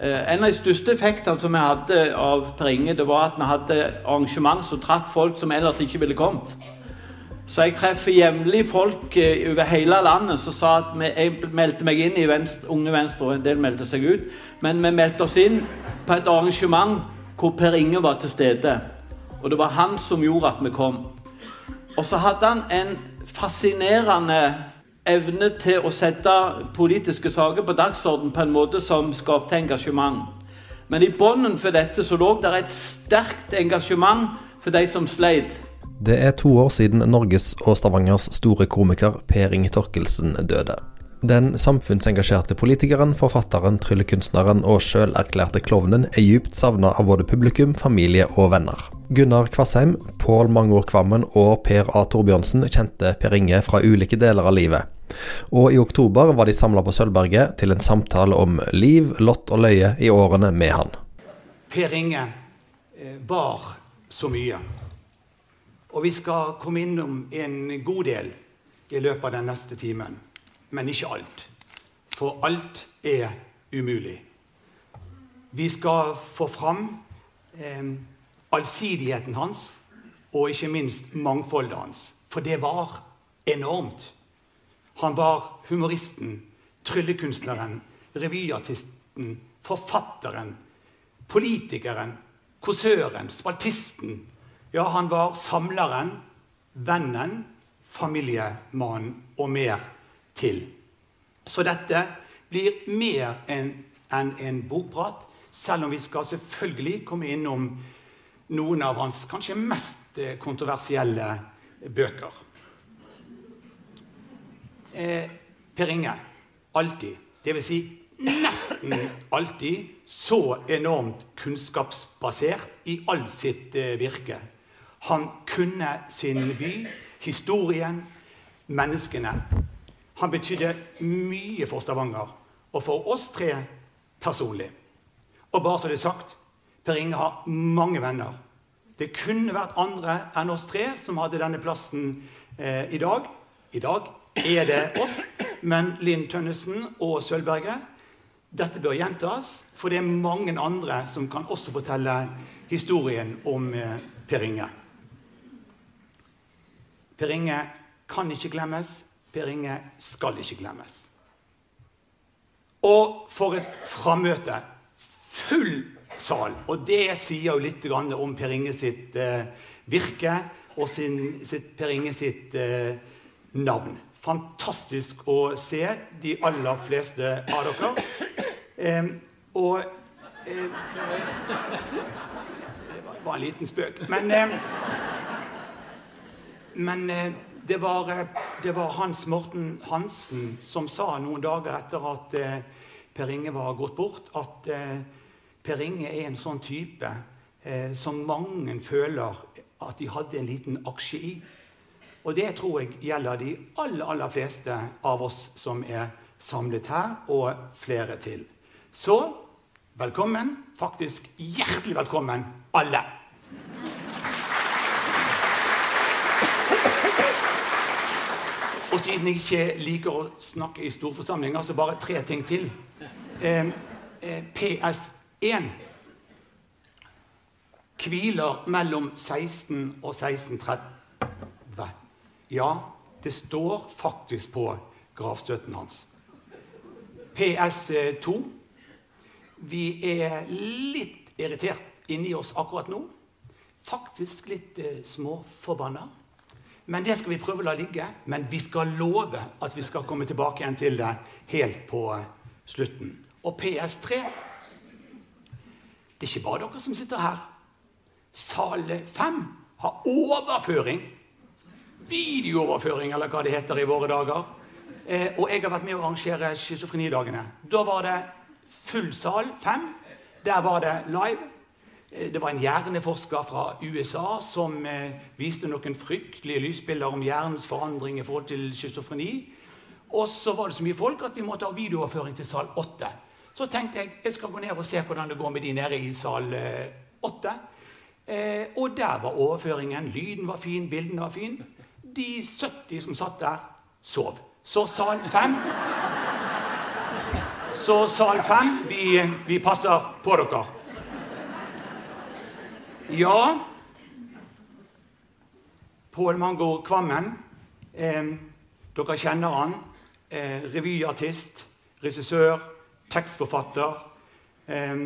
Eh, en av de største effektene som vi hadde av Per Inge, det var at vi hadde arrangement som trakk folk som ellers ikke ville kommet. Så jeg treffer jevnlig folk eh, over hele landet som sa at vi, meldte meg inn i venstre, Unge Venstre, og en del meldte seg ut. Men vi meldte oss inn på et arrangement hvor Per Inge var til stede. Og det var han som gjorde at vi kom. Og så hadde han en fascinerende evne til å sette politiske saker på dagsordenen på en måte som skapte engasjement. Men i bunnen for dette så lå det et sterkt engasjement for de som sleit. Det er to år siden Norges og Stavangers store komiker Per Inge Torkelsen døde. Den samfunnsengasjerte politikeren, forfatteren, tryllekunstneren og sjølerklærte klovnen er djupt savna av både publikum, familie og venner. Gunnar Kvassheim, Pål Mangor Kvammen og Per A. Torbjørnsen kjente Per Inge fra ulike deler av livet. Og i oktober var de samla på Sølvberget til en samtale om liv, lott og løye i årene med han. Per Inge eh, var så mye. Og vi skal komme innom en god del i løpet av den neste timen. Men ikke alt. For alt er umulig. Vi skal få fram eh, allsidigheten hans, og ikke minst mangfoldet hans. For det var enormt. Han var humoristen, tryllekunstneren, revyartisten, forfatteren, politikeren, kåsøren, spaltisten, ja, han var samleren, vennen, familiemannen og mer til. Så dette blir mer enn en, bokprat, selv om vi skal selvfølgelig komme innom noen av hans kanskje mest eh, kontroversielle bøker. Eh, per Inge alltid, dvs. Si nesten alltid, så enormt kunnskapsbasert i all sitt eh, virke. Han kunne sin by, historien, menneskene. Han betydde mye for Stavanger og for oss tre personlig. Og bare så det er sagt Per Inge har mange venner. Det kunne vært andre enn oss tre som hadde denne plassen eh, i dag. I dag er det oss, men Linn Tønnesen og Sølvberget Dette bør gjentas, for det er mange andre som kan også fortelle historien om eh, Per Inge. Per Inge kan ikke glemmes. Per Inge skal ikke glemmes. Og for et frammøte. Full sal. Og det sier jo litt om Per Inge sitt eh, virke og sin, sitt, Per Inge sitt eh, navn. Fantastisk å se de aller fleste av dere. Og eh, Det var en liten spøk. Men men det var, eh, det var, Hans Morten Hansen som sa noen dager etter at eh, Per Inge var gått bort, at Per Inge er en sånn type som mange føler at de hadde en liten aksje i. Og det tror jeg gjelder de aller, aller fleste av oss som er samlet her, og flere til. Så velkommen. Faktisk hjertelig velkommen, alle. Og siden jeg ikke liker å snakke i storforsamlinger, så bare tre ting til. Eh, eh, PS1 hviler mellom 16 og 1630. Ja, det står faktisk på gravstøtten hans. PS2 Vi er litt irritert inni oss akkurat nå. Faktisk litt eh, småforbanna. Men det skal vi prøve å la ligge. Men vi skal love at vi skal komme tilbake igjen til det helt på slutten. Og PS3 Det er ikke bare dere som sitter her. Sal 5 har overføring. Videooverføring, eller hva det heter i våre dager. Eh, og jeg har vært med å arrangere schizofrenidagene. Da var det full sal 5. Der var det live. Eh, det var en hjerneforsker fra USA som eh, viste noen fryktelige lysbilder om hjernens forandring i forhold til schizofreni. Og så var det så mye folk at vi måtte ha videooverføring til sal 8. Så tenkte jeg jeg skal gå ned og se hvordan det går med de nede i sal 8. Eh, og der var overføringen. Lyden var fin, bildene var fin. De 70 som satt der, sov. Så sal 5 Så sal 5 vi, vi passer på dere. Ja Pål Mango Kvammen. Eh, dere kjenner han. Eh, revyartist, regissør, tekstforfatter eh,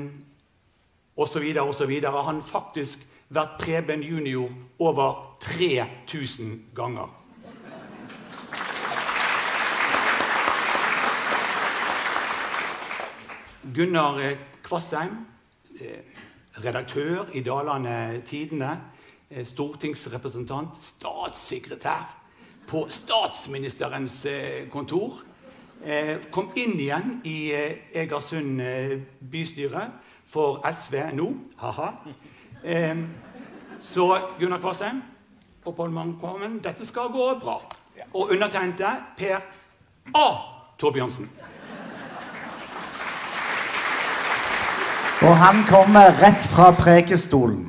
osv. osv. Han har faktisk vært Preben junior over 3000 ganger. Gunnar Kvassheim, eh, redaktør i Dalane Tidende. Eh, stortingsrepresentant, statssekretær på statsministerens eh, kontor. Kom inn igjen i Egersund bystyre for SV nå. Ha-ha. Så Gunnar Kvassheim Mangkvarmen, dette skal gå bra. Og undertegnede Per A. Torbjørnsen. Og han kommer rett fra prekestolen,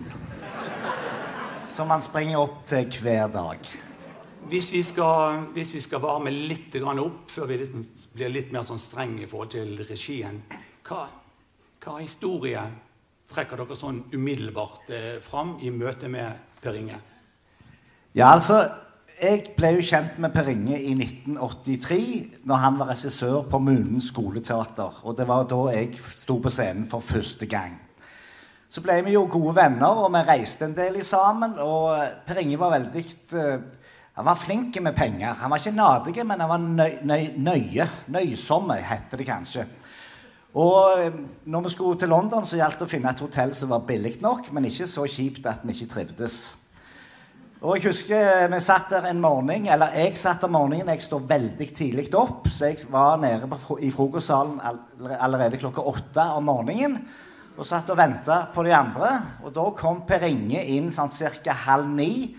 som han springer opp til hver dag. Hvis vi skal, hvis vi skal varme litt opp før vi blir litt mer sånn streng i forhold til regien Hva, hva historie trekker dere sånn umiddelbart eh, fram i møte med Per Inge? Ja, altså jeg ble jo kjent med Per Inge i 1983, når han var regissør på Munen skoleteater. Og det var da jeg sto på scenen for første gang. Så ble vi jo gode venner, og vi reiste en del sammen. Og Per Inge var veldig uh, Han var flink med penger. Han var ikke nadig, men han var nøy, nøy, nøye. Nøysomme, heter det kanskje. Og eh, når vi skulle til London, så gjaldt det å finne et hotell som var billig nok, men ikke så kjipt at vi ikke trivdes. Og jeg husker vi satt der en morgen, eller jeg satt om morgenen. Jeg står veldig tidlig opp, så jeg var nede i frokostsalen allerede klokka åtte om morgenen. Og satt og venta på de andre. Og da kom Per Inge inn sånn ca. halv ni.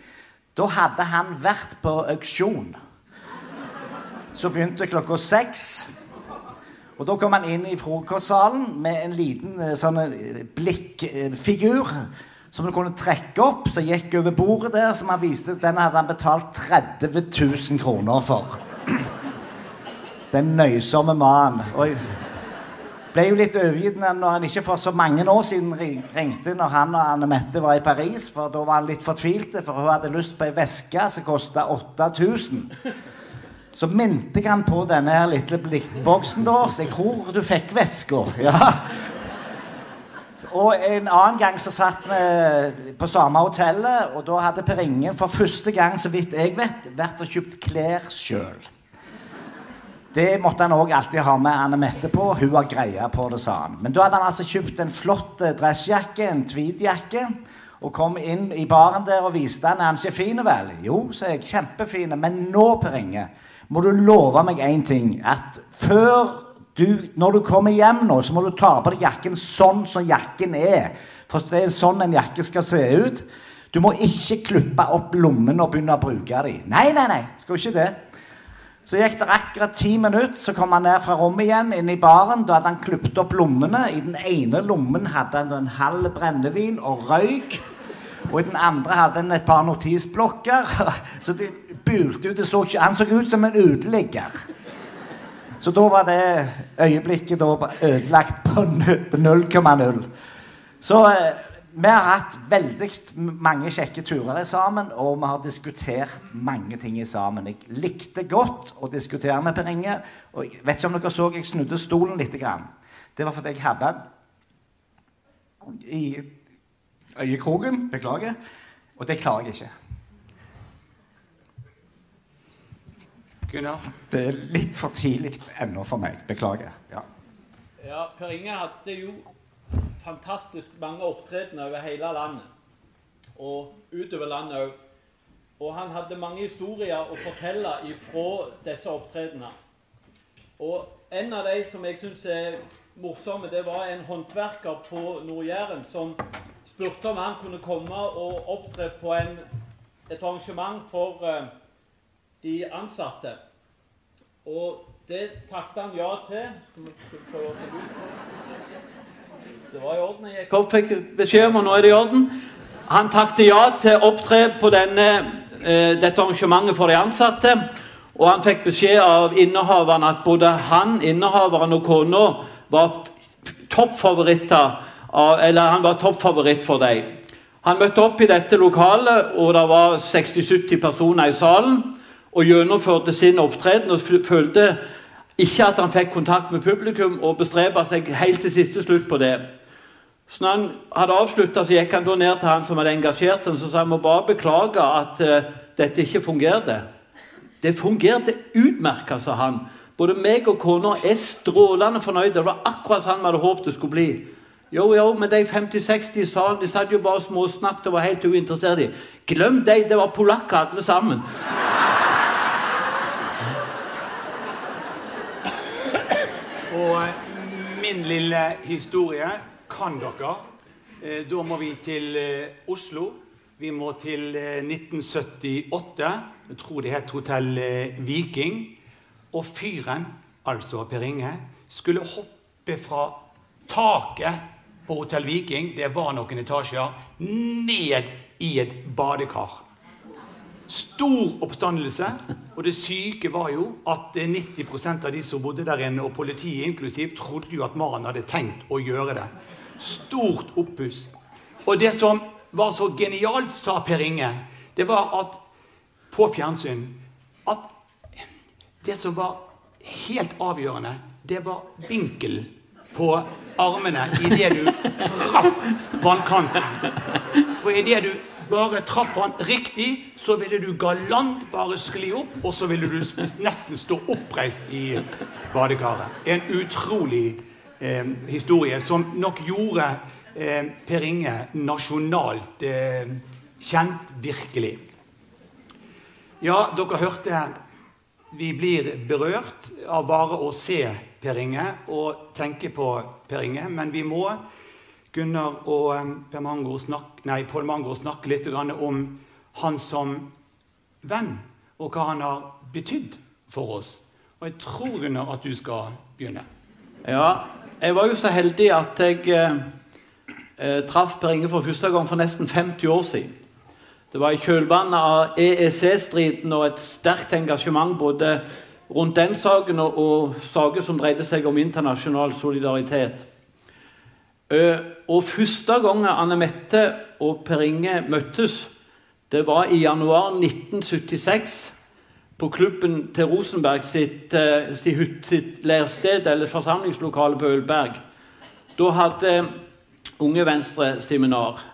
Da hadde han vært på auksjon. Så begynte klokka seks. Og da kom han inn i frokostsalen med en liten eh, sånn eh, blikkfigur som du kunne trekke opp, som gikk over bordet der, som han viste Den hadde han betalt 30 000 kroner for. Den nøysomme mannen. Og jeg ble jo litt overgitt når han ikke for så mange år siden ringte når han og Anne Mette var i Paris, for da var han litt fortvilte, for hun hadde lyst på ei veske som kosta 8000. Så minte jeg han på denne her lille blikkboksen, da, så jeg tror du fikk veska. Ja. Og en annen gang så satt vi på samme hotellet, og da hadde Per Inge for første gang så vidt jeg vet, vært og kjøpt klær sjøl. Det måtte han òg alltid ha med Anne Mette på. Hun har greia på det, sa han. Men da hadde han altså kjøpt en flott eh, dressjakke, en tweedjakke, og kom inn i baren der og viste han er han ikke fin, vel? Jo, sa jeg. Kjempefin. Men nå, Per Inge, må du love meg én ting. At før du, når du kommer hjem nå, så må du ta på deg jakken sånn som jakken er. For det er sånn en jakke skal se ut. Du må ikke klippe opp lommene og begynne å bruke dem. Nei, nei, nei, skal ikke det. Så gikk det akkurat ti minutter, så kom han ned fra rommet igjen, inn i baren. Da hadde han klippet opp lommene. I den ene lommen hadde han en halv brennevin og røyk. Og i den andre hadde han et par notisblokker. Så det bulte ut. Han så ut som en uteligger. Så da var det øyeblikket ødelagt på 0,0. Så eh, vi har hatt veldig mange kjekke turer sammen, og vi har diskutert mange ting sammen. Jeg likte godt å diskutere med Per Inge. Og jeg vet ikke om dere så jeg snudde stolen litt. Det var fordi jeg hadde den i øyekroken. Beklager. Og det klarer jeg ikke. Gunnar? Det er litt for tidlig ennå for meg. Beklager. Ja. ja, Per Inge hadde jo fantastisk mange opptredener over hele landet. Og utover landet òg. Og han hadde mange historier å fortelle ifra disse opptredenene. Og en av de som jeg syns er morsomme, det var en håndverker på Nord-Jæren som spurte om han kunne komme og opptre på en, et arrangement for uh, de ansatte. Og det takket han ja til. Det var i orden. Jeg kom, fikk beskjed om og nå er det i orden. Han takket ja til å opptre på denne, eh, dette arrangementet for de ansatte. Og han fikk beskjed av innehaveren at både han, innehaveren og kona var toppfavoritter av, eller han var toppfavoritt for dem. Han møtte opp i dette lokalet, og det var 60-70 personer i salen. Og gjennomførte sin opptreden og følte ikke at han fikk kontakt med publikum, og bestreba seg helt til siste slutt på det. Så når han hadde avslutta, gikk han da ned til han som hadde engasjert ham, så sa han må bare beklage at uh, dette ikke fungerte. Det fungerte utmerka, sa han. Både meg og kona er strålende fornøyde. Det var akkurat sånn vi hadde håpet det skulle bli. Jo, jo, men de 50-60 i salen de satt jo bare småsnakket og var helt uinteressert i. Glem dem, det var polakker alle sammen. Min lille historie kan dere. Eh, da må vi til eh, Oslo. Vi må til 1978. Eh, Jeg tror det het Hotell Viking. Og fyren, altså Per Inge, skulle hoppe fra taket på Hotell Viking, det var noen etasjer, ned i et badekar. Stor oppstandelse. Og det syke var jo at 90% av de som bodde der inne, og politiet inklusiv, trodde jo at Maren hadde tenkt å gjøre det. Stort oppuss. Og det som var så genialt, sa Per Inge, det var at på fjernsyn at det som var helt avgjørende, det var vinkel på armene idet du traff vannkanten. For idet du bare traff han riktig, så ville du galant bare skli opp, og så ville du nesten stå oppreist i badekaret. En utrolig eh, historie som nok gjorde eh, Per Inge nasjonalt eh, kjent, virkelig. Ja, dere hørte vi blir berørt av bare å se Per Inge og tenke på Per Inge, men vi må Gunnar og Mango snakke, nei, Paul Mango snakke litt om han som venn, og hva han har betydd for oss. Og jeg tror, Gunnar, at du skal begynne. Ja, jeg var jo så heldig at jeg eh, eh traff Per Inge for første gang for nesten 50 år siden. Det var i kjølvannet av EEC-striden og et sterkt engasjement både rundt den saken og, og saker som dreide seg om internasjonal solidaritet. Uh, og Første gangen Anne Mette og Per Inge møttes, det var i januar 1976 på klubben til Rosenberg sitt, uh, sitt, sitt lærsted, eller forsamlingslokale på Ølberg. Da hadde Unge Venstre seminar.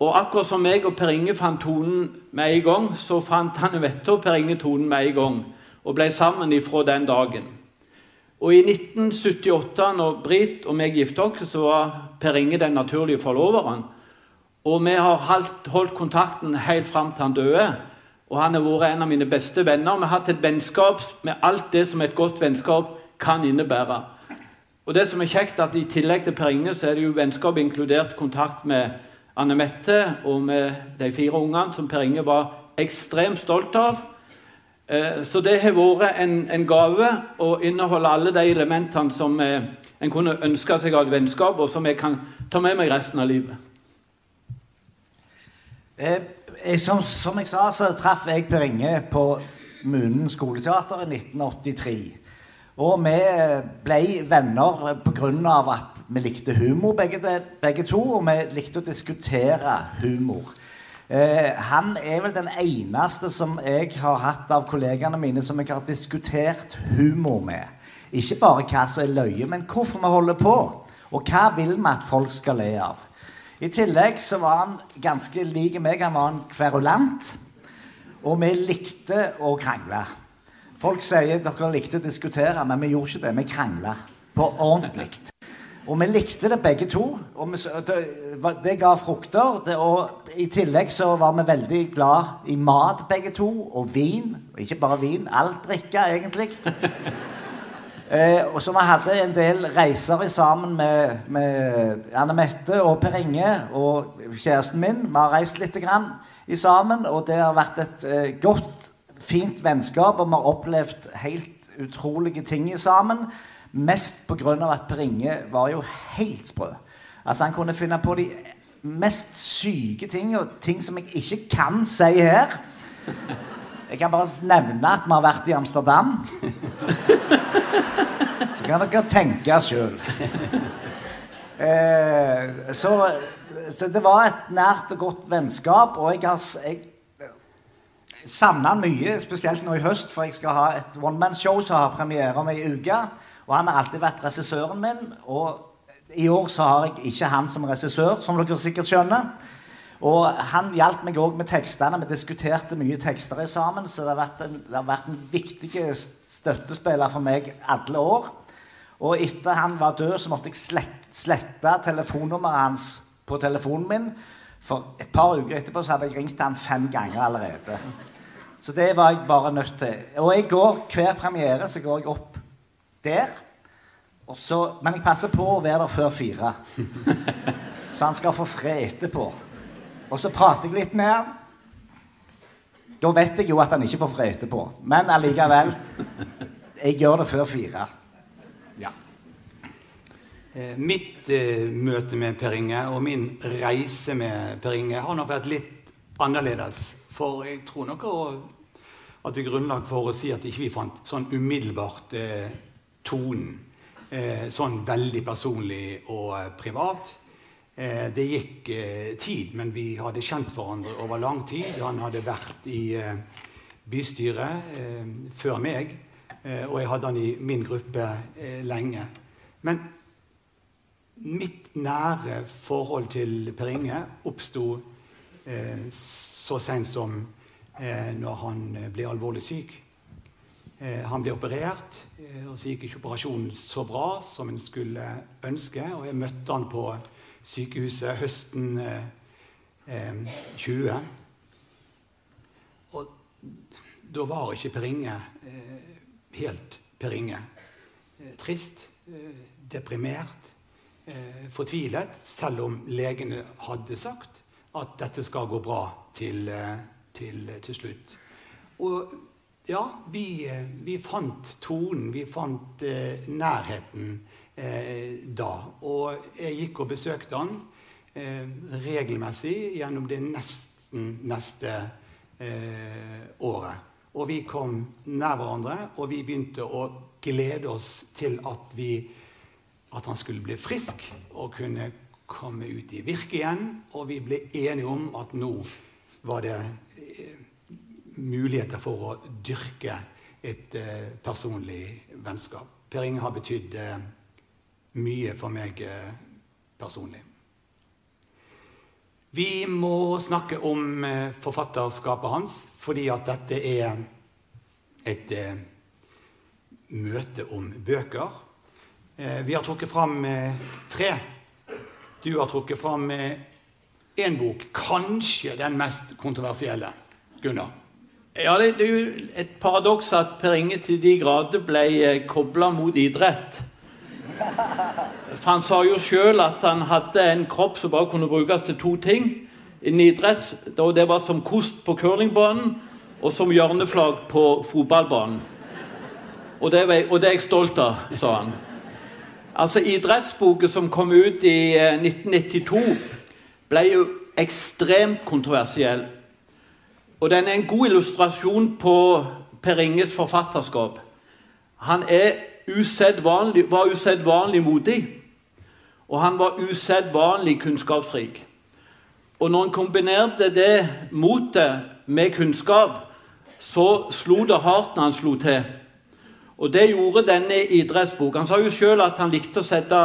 Og akkurat som meg og Per Inge fant tonen med en gang, så fant Anne Mette og Per Inge tonen med en gang og ble sammen ifra den dagen. Og I 1978, når Britt og meg gifta oss, så var Per Inge den naturlige forloveren. Og vi har holdt, holdt kontakten helt fram til han døde. Og han har vært en av mine beste venner. Vi har hatt et vennskap med alt det som et godt vennskap kan innebære. Og det som er kjekt, at I tillegg til Per Inge så er det jo vennskap inkludert kontakt med Anne Mette og med de fire ungene, som Per Inge var ekstremt stolt av. Eh, så det har vært en, en gave å inneholde alle de elementene som eh, en kunne ønske seg av et vennskap, og som jeg kan ta med meg resten av livet. Eh, som, som, jeg sa, så traff jeg Per Inge på Munen skoleteater i 1983. Og vi ble venner pga. at vi likte humor begge, begge to, og vi likte å diskutere humor. Eh, han er vel den eneste som jeg har hatt av kollegaene mine som jeg har diskutert humor med. Ikke bare hva som er løye, men hvorfor vi holder på. Og hva vil vi at folk skal le av. I tillegg så var han ganske lik meg. Han var en kverulant. Og vi likte å krangle. Folk sier dere likte å diskutere, men vi gjorde ikke det. Vi krangla på ordentlig. Og vi likte det begge to. og vi, det, det, ga frukter. Det, og I tillegg så var vi veldig glad i mat begge to, og vin. Og ikke bare vin, alt drikke, egentlig. eh, og så vi hadde en del reiser sammen med, med Anne Mette og Per Inge og kjæresten min. Vi har reist litt grann i sammen, og det har vært et eh, godt, fint vennskap. Og vi har opplevd helt utrolige ting sammen. Mest pga. at Per Inge var jo helt sprø. Altså Han kunne finne på de mest syke ting, og ting som jeg ikke kan si her. Jeg kan bare nevne at vi har vært i Amsterdam. Så kan dere tenke sjøl. Eh, så, så det var et nært og godt vennskap, og jeg har jeg, savna han mye, spesielt nå i høst, for jeg skal ha et one-man-show som har premiere om ei uke. Og han har alltid vært regissøren min, og i år så har jeg ikke han som regissør, som dere sikkert skjønner. Og han hjalp meg òg med tekstene. Vi diskuterte mye tekster i sammen, så det har vært en, det har vært en viktig støttespiller for meg alle år. Og etter han var død, så måtte jeg slette, slette telefonnummeret hans på telefonen min. For et par uker etterpå så hadde jeg ringt han fem ganger allerede. Så det var jeg bare nødt til. Og jeg går hver premiere så går jeg opp der. Og så, men jeg passer på å være der før fire. Så han skal få fred etterpå. Og så prater jeg litt med han. Da vet jeg jo at han ikke får fred etterpå. Men allikevel. Jeg gjør det før fire. Ja. Eh, Mitt eh, møte med Per Inge og min reise med Per Inge har nok vært litt annerledes. For jeg tror nok at det er grunnlag for å si at ikke vi fant sånn umiddelbart eh, tonen. Eh, sånn veldig personlig og eh, privat. Eh, det gikk tid, men vi hadde kjent hverandre over lang tid. Han hadde vært i bystyret før meg, og jeg hadde han i min gruppe lenge. Men mitt nære forhold til Per Inge oppsto så seint som eh, når han ble alvorlig syk. Eh, han ble operert, eh, og så gikk ikke operasjonen så bra som en skulle ønske. Og jeg møtte han på sykehuset høsten eh, eh, 20. Og da var ikke Per Inge helt Per Inge. Trist, deprimert, fortvilet, selv om legene hadde sagt at dette skal gå bra til, til, til slutt. Og ja, vi, eh, vi fant tonen, vi fant eh, nærheten eh, da. Og jeg gikk og besøkte han eh, regelmessig gjennom det nesten neste eh, året. Og vi kom nær hverandre, og vi begynte å glede oss til at, vi, at han skulle bli frisk og kunne komme ut i virke igjen. Og vi ble enige om at nå var det muligheter for å dyrke et eh, personlig vennskap. Per Inge har betydd eh, mye for meg eh, personlig. Vi må snakke om eh, forfatterskapet hans, fordi at dette er et eh, møte om bøker. Eh, vi har trukket fram tre. Du har trukket fram én bok, kanskje den mest kontroversielle. Gunnar. Ja, det, det er jo et paradoks at Per Inge til de grader ble eh, kobla mot idrett. For han sa jo sjøl at han hadde en kropp som bare kunne brukes til to ting innen idrett. og Det var som kost på curlingbanen og som hjørneflagg på fotballbanen. Og det, og det er jeg stolt av, sa han. Altså, Idrettsboken som kom ut i eh, 1992, ble jo ekstremt kontroversiell. Og den er en god illustrasjon på Per Inges forfatterskap. Han usedvanlig, var usedvanlig modig, og han var usedvanlig kunnskapsrik. Og når han kombinerte det motet med kunnskap, så slo det hardt når han slo til. Og det gjorde denne idrettsboka. Han sa jo sjøl at han likte å sette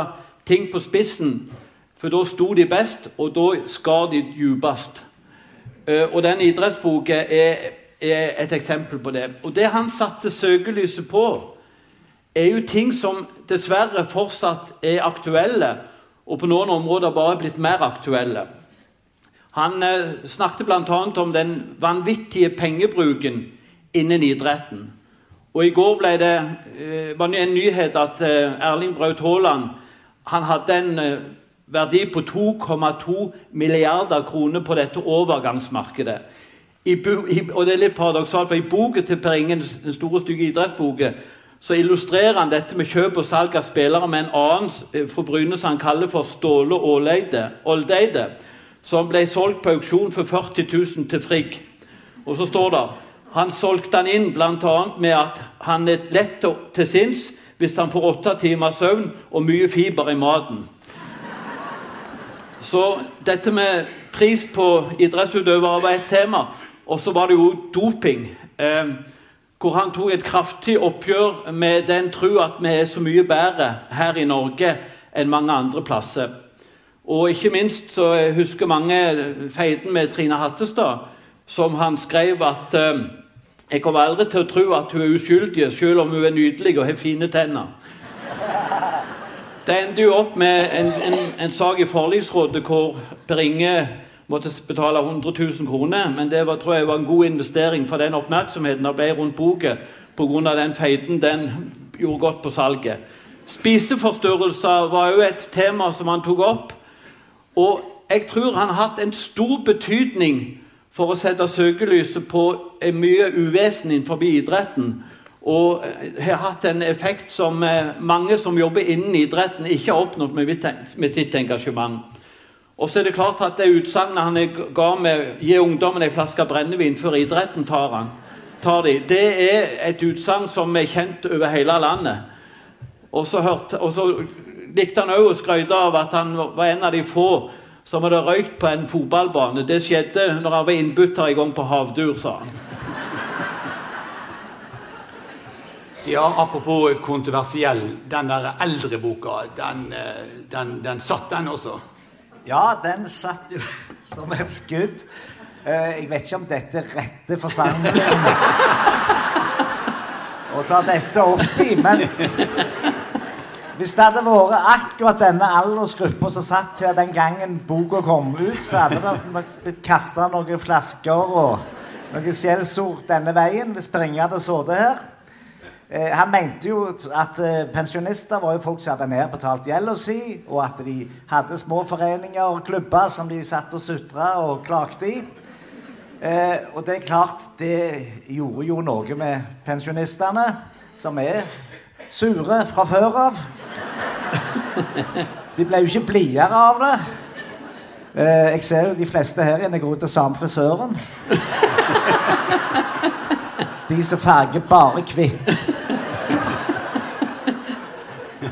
ting på spissen, for da sto de best, og da skar de djupest. Eh, Og den idrettsboka er, er et eksempel på det. Og det han satte søkelyset på, er jo ting som dessverre fortsatt er aktuelle, og på noen områder bare blitt mer aktuelle. Han eh, snakket bl.a. om den vanvittige pengebruken innen idretten. Og I går ble det, eh, var det en nyhet at Erling Braut Haaland han hadde en verdi på 2,2 milliarder kroner på dette overgangsmarkedet. I, i, og det er litt paradoksalt, for I boken til Per Ingen, den store, stygge idrettsboken, så illustrerer han dette med kjøp og salg av spillere med en annen eh, fra Bryne som han kaller for Ståle Åleide, Oldeide, som ble solgt på auksjon for 40 000 til Frigg. Og så står det Han solgte han inn bl.a. med at han er lett til sinns hvis han får åtte timers søvn og mye fiber i maten. Så dette med pris på idrettsutøvere var et tema. Og så var det jo doping. Eh, hvor han tok et kraftig oppgjør med den tro at vi er så mye bedre her i Norge enn mange andre plasser. Og ikke minst så husker mange feiden med Trine Hattestad, som han skrev at eh, jeg kommer aldri til å tro at hun er uskyldig, selv om hun er nydelig og har fine tenner. Det endte jo opp med en, en, en sak i forliksrådet hvor Per Inge måtte betale 100 000 kroner. Men det var, tror jeg var en god investering for den oppmerksomheten det ble rundt boka pga. den feiten den gjorde godt på salget. Spiseforstyrrelser var jo et tema som han tok opp. Og jeg tror han har hatt en stor betydning for å sette søkelyset på mye uvesen innenfor idretten. Og eh, har hatt en effekt som eh, mange som jobber innen idretten, ikke har oppnådd med sitt engasjement. Og så er det klart at det utsagnet han ga med 'gi ungdommen ei flaske brennevin før idretten tar, han, tar de', det er et utsagn som er kjent over hele landet. Og så, hørte, og så likte han òg å skryte av at han var en av de få som hadde røykt på en fotballbane. Det skjedde når han var innbytter en gang på havdur, sa han. Ja, Apropos kontroversiell. Den der eldre boka, den, eh, den, den satt, den også? Ja, den satt jo som et skudd. Eh, jeg vet ikke om dette rette forsamlingen å ta dette opp i, men hvis det hadde vært akkurat denne aldersgruppa som satt her den gangen boka kom ut, så hadde det blitt kasta noen flasker og noen skjellsord denne veien hvis Per Inge hadde sittet her. Eh, han mente jo at eh, pensjonister var jo folk som hadde nedbetalt gjelda si, og at de hadde små foreninger og klubber som de satt og sutra og klagde i. Eh, og det er klart, det gjorde jo noe med pensjonistene, som er sure fra før av. De ble jo ikke blidere av det. Eh, jeg ser jo de fleste her inne går til samme frisøren. De som farger bare hvitt.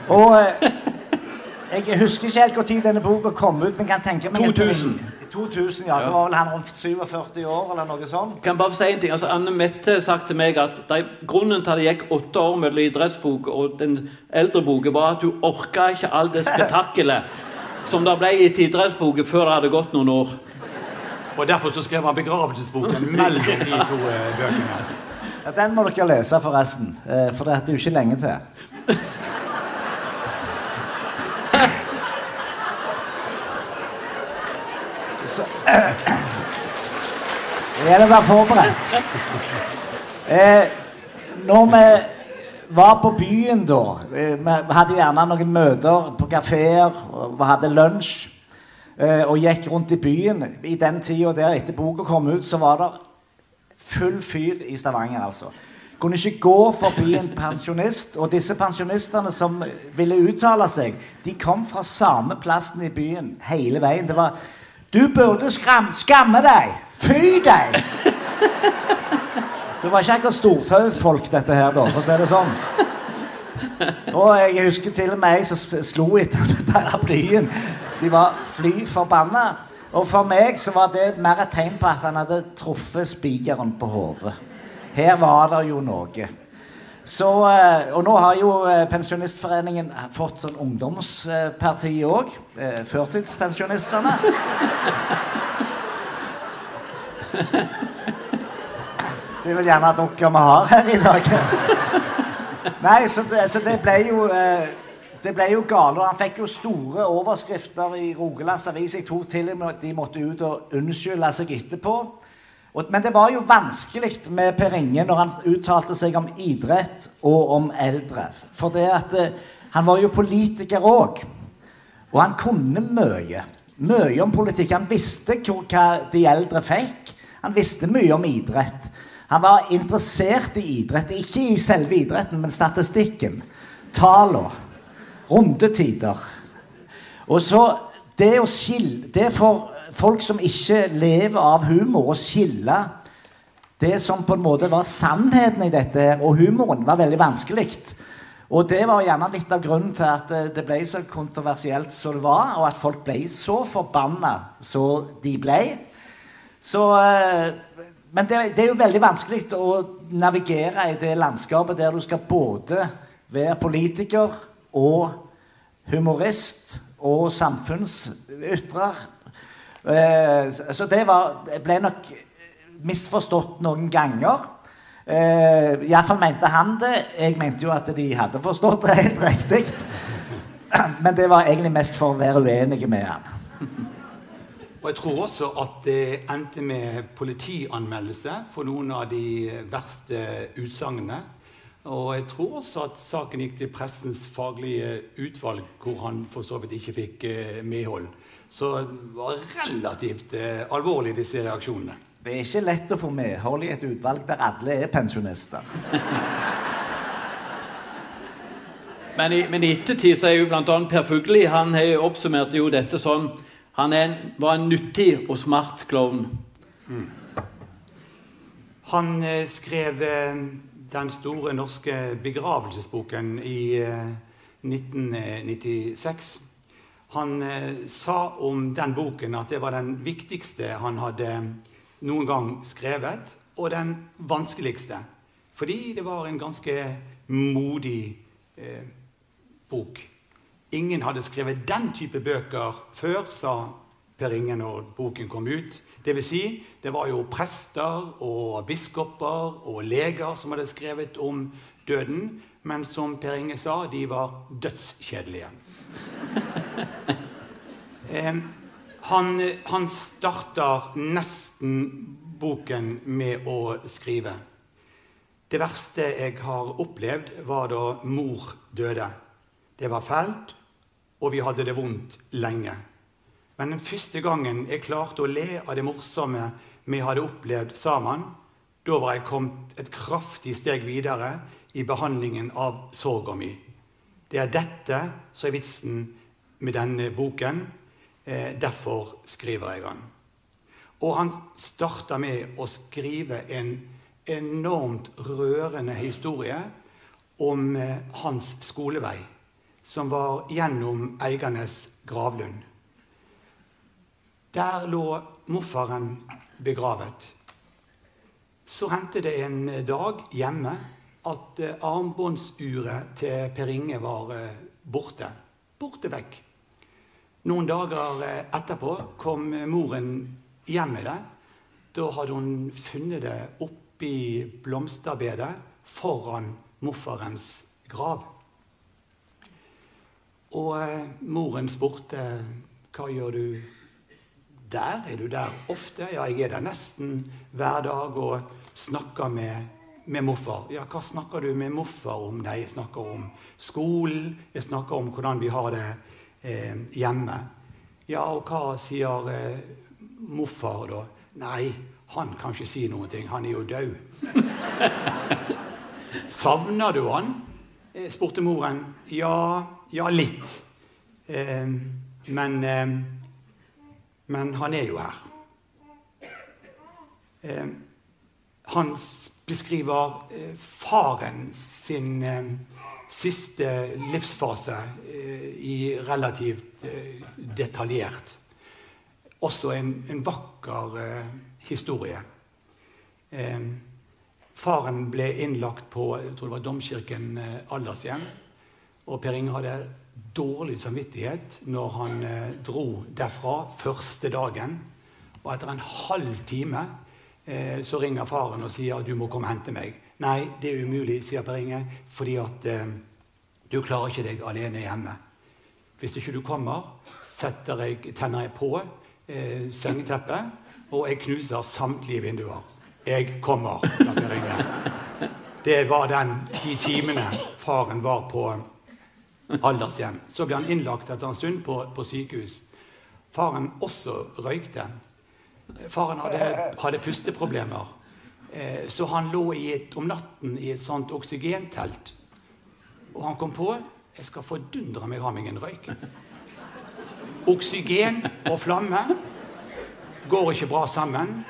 Og eh, jeg husker ikke helt når denne boka kom ut, men kan tenke meg 2000. 2000, ja. Det var vel han rundt 47 år, eller noe sånt. Kan bare si en ting, altså Anne Mette sagt til meg at de, grunnen til at det gikk åtte år mellom idrettsbok og den eldre boka, var at du orka ikke all det spetakkelet som det ble gitt idrettsboka før det hadde gått noen år. Og derfor så skrev han begravelsesboken mellom de to uh, bøkene. Ja, den må dere lese, forresten. Uh, for det er jo ikke lenge til. Det gjelder å være forberedt. Eh, når vi var på byen da eh, Vi hadde gjerne noen møter på kafeer, vi hadde lunsj eh, og gikk rundt i byen. I den tida der etter boka kom ut, så var det full fyr i Stavanger, altså. Kunne ikke gå forbi en pensjonist. Og disse pensjonistene som ville uttale seg, de kom fra samme plassen i byen hele veien. Det var du burde skram, skamme deg! Fy deg! Så det var ikke akkurat stortaufolk, dette her, da, for å si det sånn. Og jeg husker til og med ei som slo etter med paraplyen. De var fly forbanna. Og for meg så var det mer et tegn på at han hadde truffet spikeren på hodet. Her var det jo noe. Så, eh, og nå har jo eh, Pensjonistforeningen fått sånn ungdomsparti òg. Eh, førtidspensjonistene. Det er vel gjerne dere vi har her i dag. Nei, så det, så det ble jo det ble jo gale. Han fikk jo store overskrifter i Rogalands Avis. Jeg tror til og med de måtte ut og unnskylde seg etterpå. Men det var jo vanskelig med Per Inge når han uttalte seg om idrett og om eldre. For det at eh, han var jo politiker òg. Og han kunne mye. Mye om politikk. Han visste hva de eldre fikk. Han visste mye om idrett. Han var interessert i idrett. Ikke i selve idretten, men statistikken. Tallene. Rundetider. Og så det å skille Det for folk som ikke lever av humor, å skille Det som på en måte var sannheten i dette, og humoren, var veldig vanskelig. Og det var gjerne litt av grunnen til at det ble så kontroversielt som det var, og at folk ble så forbanna som de ble. Så, eh, men det, det, er jo veldig vanskelig å navigere i det landskapet der du skal både være politiker og humorist og samfunnsytrer. Eh, så det var, ble nok misforstått noen ganger. Eh, Iallfall mente han det. Jeg mente jo at de hadde forstått det helt riktig. Men det var egentlig mest for å være uenige med han. Og Jeg tror også at det endte med politianmeldelse for noen av de verste utsagnene. Og jeg tror også at saken gikk til Pressens faglige utvalg, hvor han for så vidt ikke fikk eh, medhold. Så det var relativt eh, alvorlig, disse reaksjonene. Det er ikke lett å få medhold i et utvalg der alle er pensjonister. men, i, men i ettertid så er jo bl.a. Per Fugli han oppsummerte jo dette sånn Han en, var en nyttig og smart klovn. Mm. Han eh, skrev eh, den store norske begravelsesboken i eh, 1996. Han eh, sa om den boken at det var den viktigste han hadde noen gang skrevet, og den vanskeligste. Fordi det var en ganske modig eh, bok. Ingen hadde skrevet den type bøker før, sa Per Inge når boken kom ut. Det vil si, det var jo prester og biskoper og leger som hadde skrevet om døden. Men som Per Inge sa, de var dødskjedelige. han, han starter nesten boken med å skrive. Det verste jeg har opplevd, var da mor døde. Det var fælt, og vi hadde det vondt lenge. Men den første gangen jeg klarte å le av det morsomme vi hadde opplevd sammen, da var jeg kommet et kraftig steg videre i behandlingen av sorga mi. Det er dette som er vitsen med denne boken. Eh, derfor skriver jeg han. Og han starta med å skrive en enormt rørende historie om eh, hans skolevei, som var gjennom Eiganes gravlund. Der lå morfaren begravet. Så hendte det en dag hjemme at eh, armbåndsuret til Per Inge var eh, borte. Borte vekk. Noen dager eh, etterpå kom moren hjem med det. Da hadde hun funnet det oppi blomsterbedet foran morfarens grav. Og eh, moren spurte hva gjør du der? Er du der ofte? Ja, jeg er der nesten hver dag og snakker med, med morfar. Ja, hva snakker du med morfar om? Nei, jeg snakker om skolen. Jeg snakker om hvordan vi har det eh, hjemme. Ja, og hva sier eh, morfar da? Nei, han kan ikke si noen ting. Han er jo død. Savner du han? Eh, spurte moren. Ja, ja litt. Eh, men eh, Men han er jo her. Eh, han beskriver eh, faren sin siste livsfase eh, i relativt eh, detaljert. Også en, en vakker eh, historie. Faren ble innlagt på jeg tror det var Domkirken aldershjem. Og Per Inge hadde dårlig samvittighet når han dro derfra første dagen. Og etter en halv time så ringer faren og sier du må komme og hente meg. Nei, det er umulig, sier Per Inge, fordi at eh, du klarer ikke deg alene hjemme. Hvis ikke du kommer, jeg, tenner jeg på eh, sengeteppet, og jeg knuser samtlige vinduer. Jeg kommer, da Per Inge. Det var den, de timene faren var på aldershjem. Så ble han innlagt etter en stund på, på sykehus. Faren også røykte. Faren hadde, hadde pusteproblemer. Eh, så han lå et, om natten i et sånt oksygentelt. Og han kom på jeg skal fordundre meg ha meg en røyk. Oksygen og flamme går ikke bra sammen.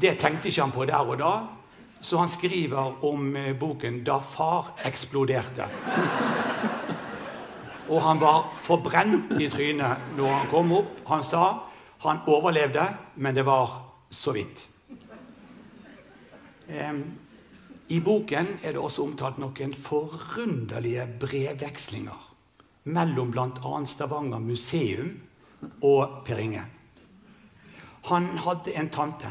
Det tenkte ikke han på der og da. Så han skriver om eh, boken 'Da far eksploderte'. Og han var forbrent i trynet når han kom opp. Han sa han overlevde, men det var så vidt. I boken er det også omtalt noen forunderlige brevvekslinger mellom bl.a. Stavanger museum og Per Inge. Han hadde en tante,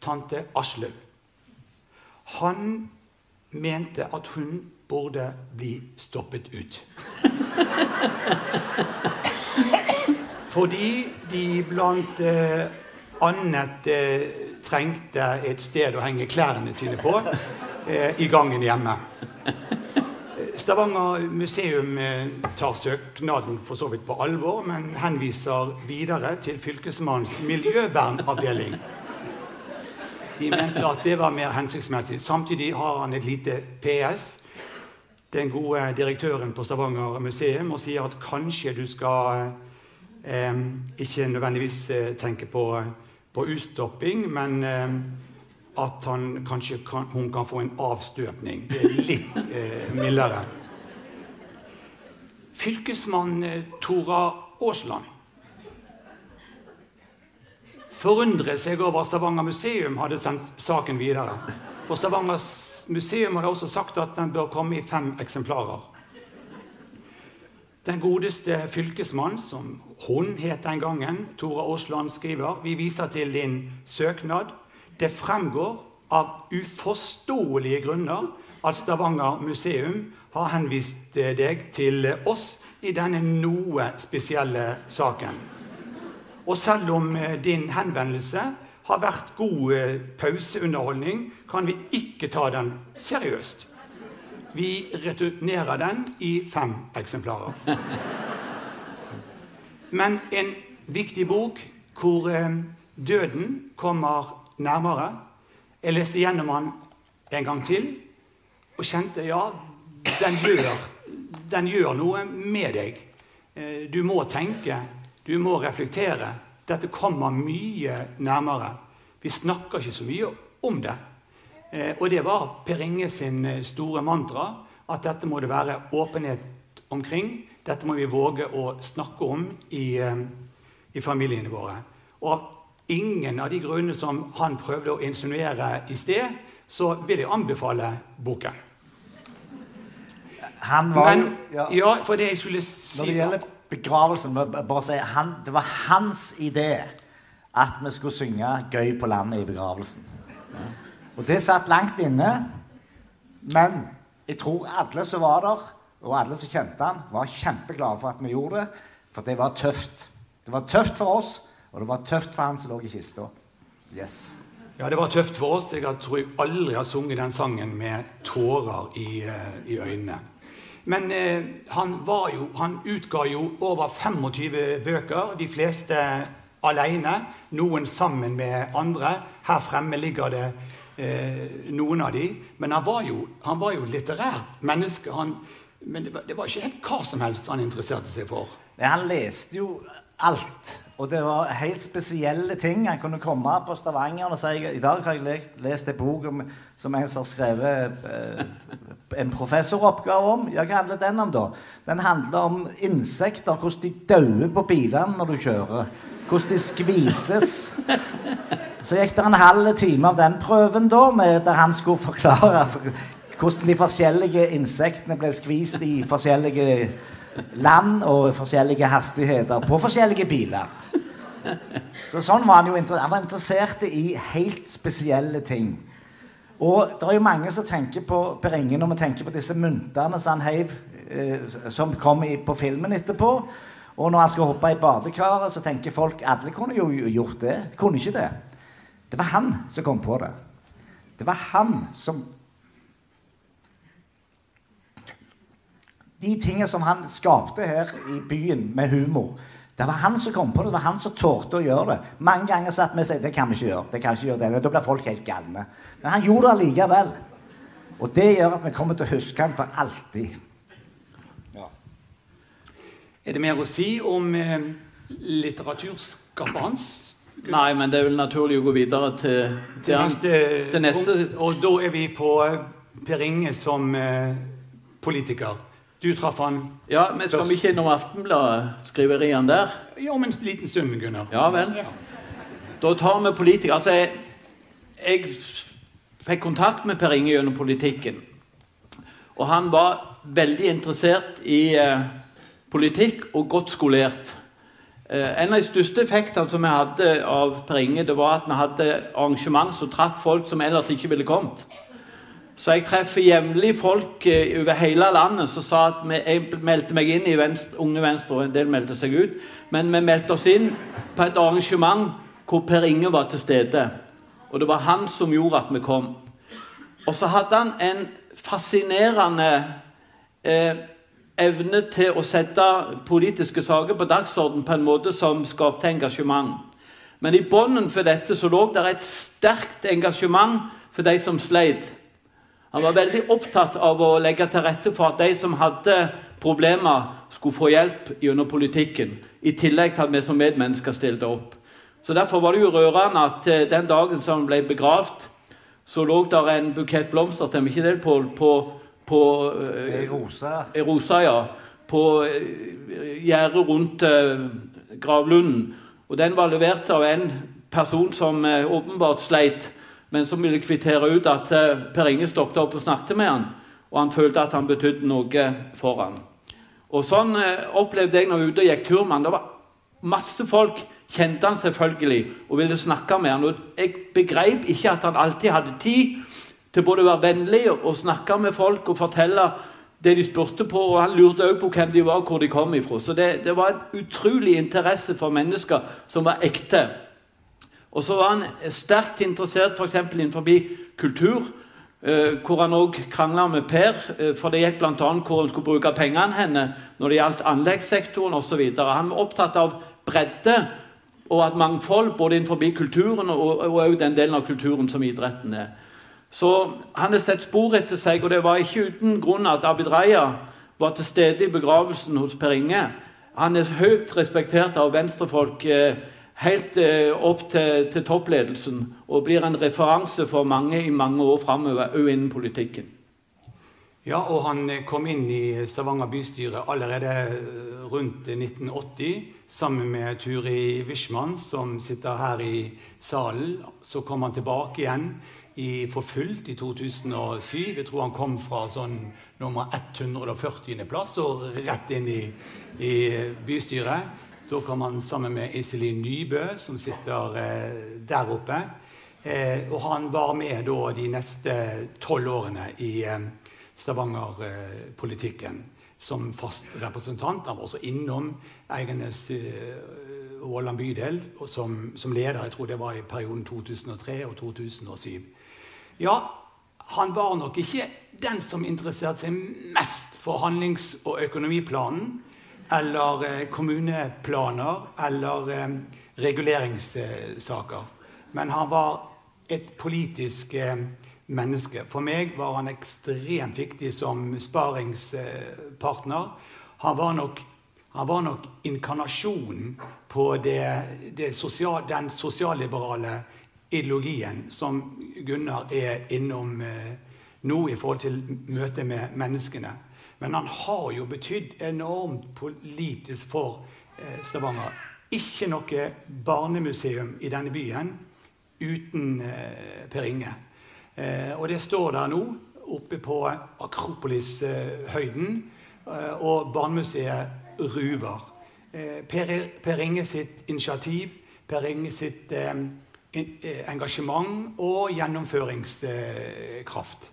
tante Aslaug. Han mente at hun burde bli stoppet ut. Fordi de blant eh, annet eh, trengte et sted å henge klærne sine på eh, i gangen hjemme. Stavanger museum tar søknaden for så vidt på alvor, men henviser videre til Fylkesmannens miljøvernavdeling. De mente at det var mer hensiktsmessig. Samtidig har han et lite PS. Den gode direktøren på Stavanger museum og sier at kanskje du skal ikke nødvendigvis tenker på, på utstopping, men eh, at han, kanskje kan, hun kan få en avstøpning. Det er litt eh, mildere. Fylkesmann eh, Tora Aasland forundret seg over at Stavanger museum hadde sendt saken videre. For Stavanger museum hadde også sagt at den bør komme i fem eksemplarer. Den godeste fylkesmann, som hun het den gangen, Tora Aasland, skriver Vi viser til din søknad. Det fremgår av uforståelige grunner at Stavanger museum har henvist eh, deg til oss i denne noe spesielle saken. Og selv om eh, din henvendelse har vært god eh, pauseunderholdning, kan vi ikke ta den seriøst. Vi returnerer den i fem eksemplarer. Men en viktig bok hvor eh, døden kommer nærmere. Jeg leste gjennom den en gang til og kjente ja, den gjør, den gjør noe med deg. Eh, du må tenke, du må reflektere. Dette kommer mye nærmere. Vi snakker ikke så mye om det. Eh, og det var Per Inge sin eh, store mantra at dette må det være åpenhet omkring. Dette må vi våge å snakke om i, eh, i familiene våre. Og av ingen av de grunnene som han prøvde å insinuere i sted, så vil jeg anbefale boken. Han var Men, ja, ja, for det jeg skulle si Når det gjelder begravelsen bare si, han, Det var hans idé at vi skulle synge 'Gøy på landet' i begravelsen. Og det satt langt inne. Men jeg tror alle som var der, og alle som kjente han, var kjempeglade for at vi gjorde det. For det var tøft. Det var tøft for oss, og det var tøft for han som lå i kista. Yes. Ja, det var tøft for oss. Jeg tror jeg aldri har sunget den sangen med tårer i, eh, i øynene. Men eh, han, var jo, han utga jo over 25 bøker, de fleste alene, noen sammen med andre. Her fremme ligger det eh, noen av de. Men han var jo, han var jo litterært menneske. Han, men det var, det var ikke helt hva som helst han interesserte seg for. Han leste jo alt. Og det var helt spesielle ting. Han kunne komme på Stavanger og si I dag har jeg lest en bok om, som en som har skrevet eh, en professoroppgave om. Ja, hva handler den om, da? Den handler om insekter. Hvordan de dauer på bilene når du kjører. Hvordan de skvises. Så gikk det en halv time av den prøven da, der han skulle forklare hvordan de forskjellige insektene ble skvist i forskjellige land og forskjellige hastigheter på forskjellige biler. Så sånn var Han jo han var interessert i helt spesielle ting. Og det er jo mange som tenker på Per Inge når vi tenker på disse myntene som han eh, som kom i, på filmen etterpå. Og når han skal hoppe i badekaret, så tenker folk alle kunne jo gjort det. De kunne ikke det. Det var han som kom på det. Det var han som De tingene som han skapte her i byen med humor Det var han som kom på det. Det var han som torde å gjøre det. Mange ganger satt vi og sa det kan vi ikke gjøre. det kan vi ikke gjøre det. Da blir folk helt galne. Men han gjorde det allikevel. Og det gjør at vi kommer til å huske han for alltid. Er det mer å si om eh, litteraturskapet hans? Nei, men det er vel naturlig å gå videre til, til, neste, til neste og da er vi på eh, Per Inge som eh, politiker. Du traff han Ja, men skal vi ikke innom Aftenbladet-skriveriene der? ja, om en liten stund, Gunnar. Ja vel. Da tar vi politikere. Altså, jeg, jeg fikk kontakt med Per Inge gjennom politikken. Og han var veldig interessert i eh, politikk og godt skolert. Eh, en av de største effektene som vi hadde av Per Inge, det var at vi hadde arrangement som trakk folk som ellers ikke ville kommet. Så jeg treffer jevnlig folk eh, over hele landet som sa at jeg meldte meg inn i venstre, Unge Venstre, og en del meldte seg ut. Men vi meldte oss inn på et arrangement hvor Per Inge var til stede. Og det var han som gjorde at vi kom. Og så hadde han en fascinerende eh, evne til å sette politiske saker på dagsorden på en måte som skapte engasjement. Men i bunnen for dette så lå det et sterkt engasjement for de som sleit. Han var veldig opptatt av å legge til rette for at de som hadde problemer, skulle få hjelp gjennom politikken. I tillegg til at vi som medmennesker stilte opp. Så Derfor var det jo rørende at eh, den dagen som han ble begravd, så lå der en bukett blomster til ikke det, Pål, på, på eh, i Rosa, ja. På eh, gjerdet rundt eh, gravlunden. Og den var levert av en person som eh, åpenbart sleit, men som ville kvittere ut at eh, Per Inge stoppet opp og snakket med han, og han følte at han betydde noe for han. Og sånn eh, opplevde jeg når jeg var ute og gikk tur med han. Det var masse folk kjente han selvfølgelig og ville snakke med han. Og jeg begrep ikke at han alltid hadde tid til både å være vennlig og snakke med folk og fortelle det de spurte på. Og han lurte også på hvem de var, hvor de kom ifra. Så det, det var en utrolig interesse for mennesker som var ekte. Og så var han sterkt interessert f.eks. innenfor kultur. eh, hvor han òg krangla med Per, eh, for det gikk bl.a. hvor han skulle bruke pengene henne når det gjaldt anleggssektoren osv. Han var opptatt av bredde og at mangfold både innenfor kulturen og og også den delen av kulturen som idretten er. Så han har sett spor etter seg, og det var ikke uten grunn at Abid Raja var til stede i begravelsen hos Per Inge. Han er høyt respektert av venstrefolk eh, helt eh, opp til, til toppledelsen, og blir en referanse for mange i mange år framover, òg innen politikken. Ja, og han eh, kom inn i Stavanger bystyre allerede rundt 1980 sammen med Turi Wischmann, som sitter her i salen. Så kom han tilbake igjen i, for fullt i 2007. Jeg tror han kom fra sånn nummer 140. plass og rett inn i, i bystyret. Da kom han sammen med Iselin Nybø, som sitter eh, der oppe. Eh, og han var med da de neste tolv årene i eh, Stavanger-politikken som fast representant. Han var også innom Eigenes eh, Åland bydel og som, som leder. Jeg tror det var i perioden 2003 og 2007. Ja, han var nok ikke den som interesserte seg mest for handlings- og økonomiplanen eller eh, kommuneplaner eller eh, reguleringssaker. Men han var et politisk eh, menneske. For meg var han ekstremt viktig som sparingspartner. Han var nok, han var nok inkarnasjonen på det, det sosial, den sosialliberale ideologien som Gunnar er innom eh, nå i forhold til møtet med menneskene. Men han har jo betydd enormt politisk for eh, Stavanger. Ikke noe barnemuseum i denne byen uten eh, Per Inge. Og det står der nå, oppe på Akropolis-høyden, og Barnemuseet ruver. Per, Inge sitt initiativ, Per Inge sitt engasjement og gjennomføringskraft.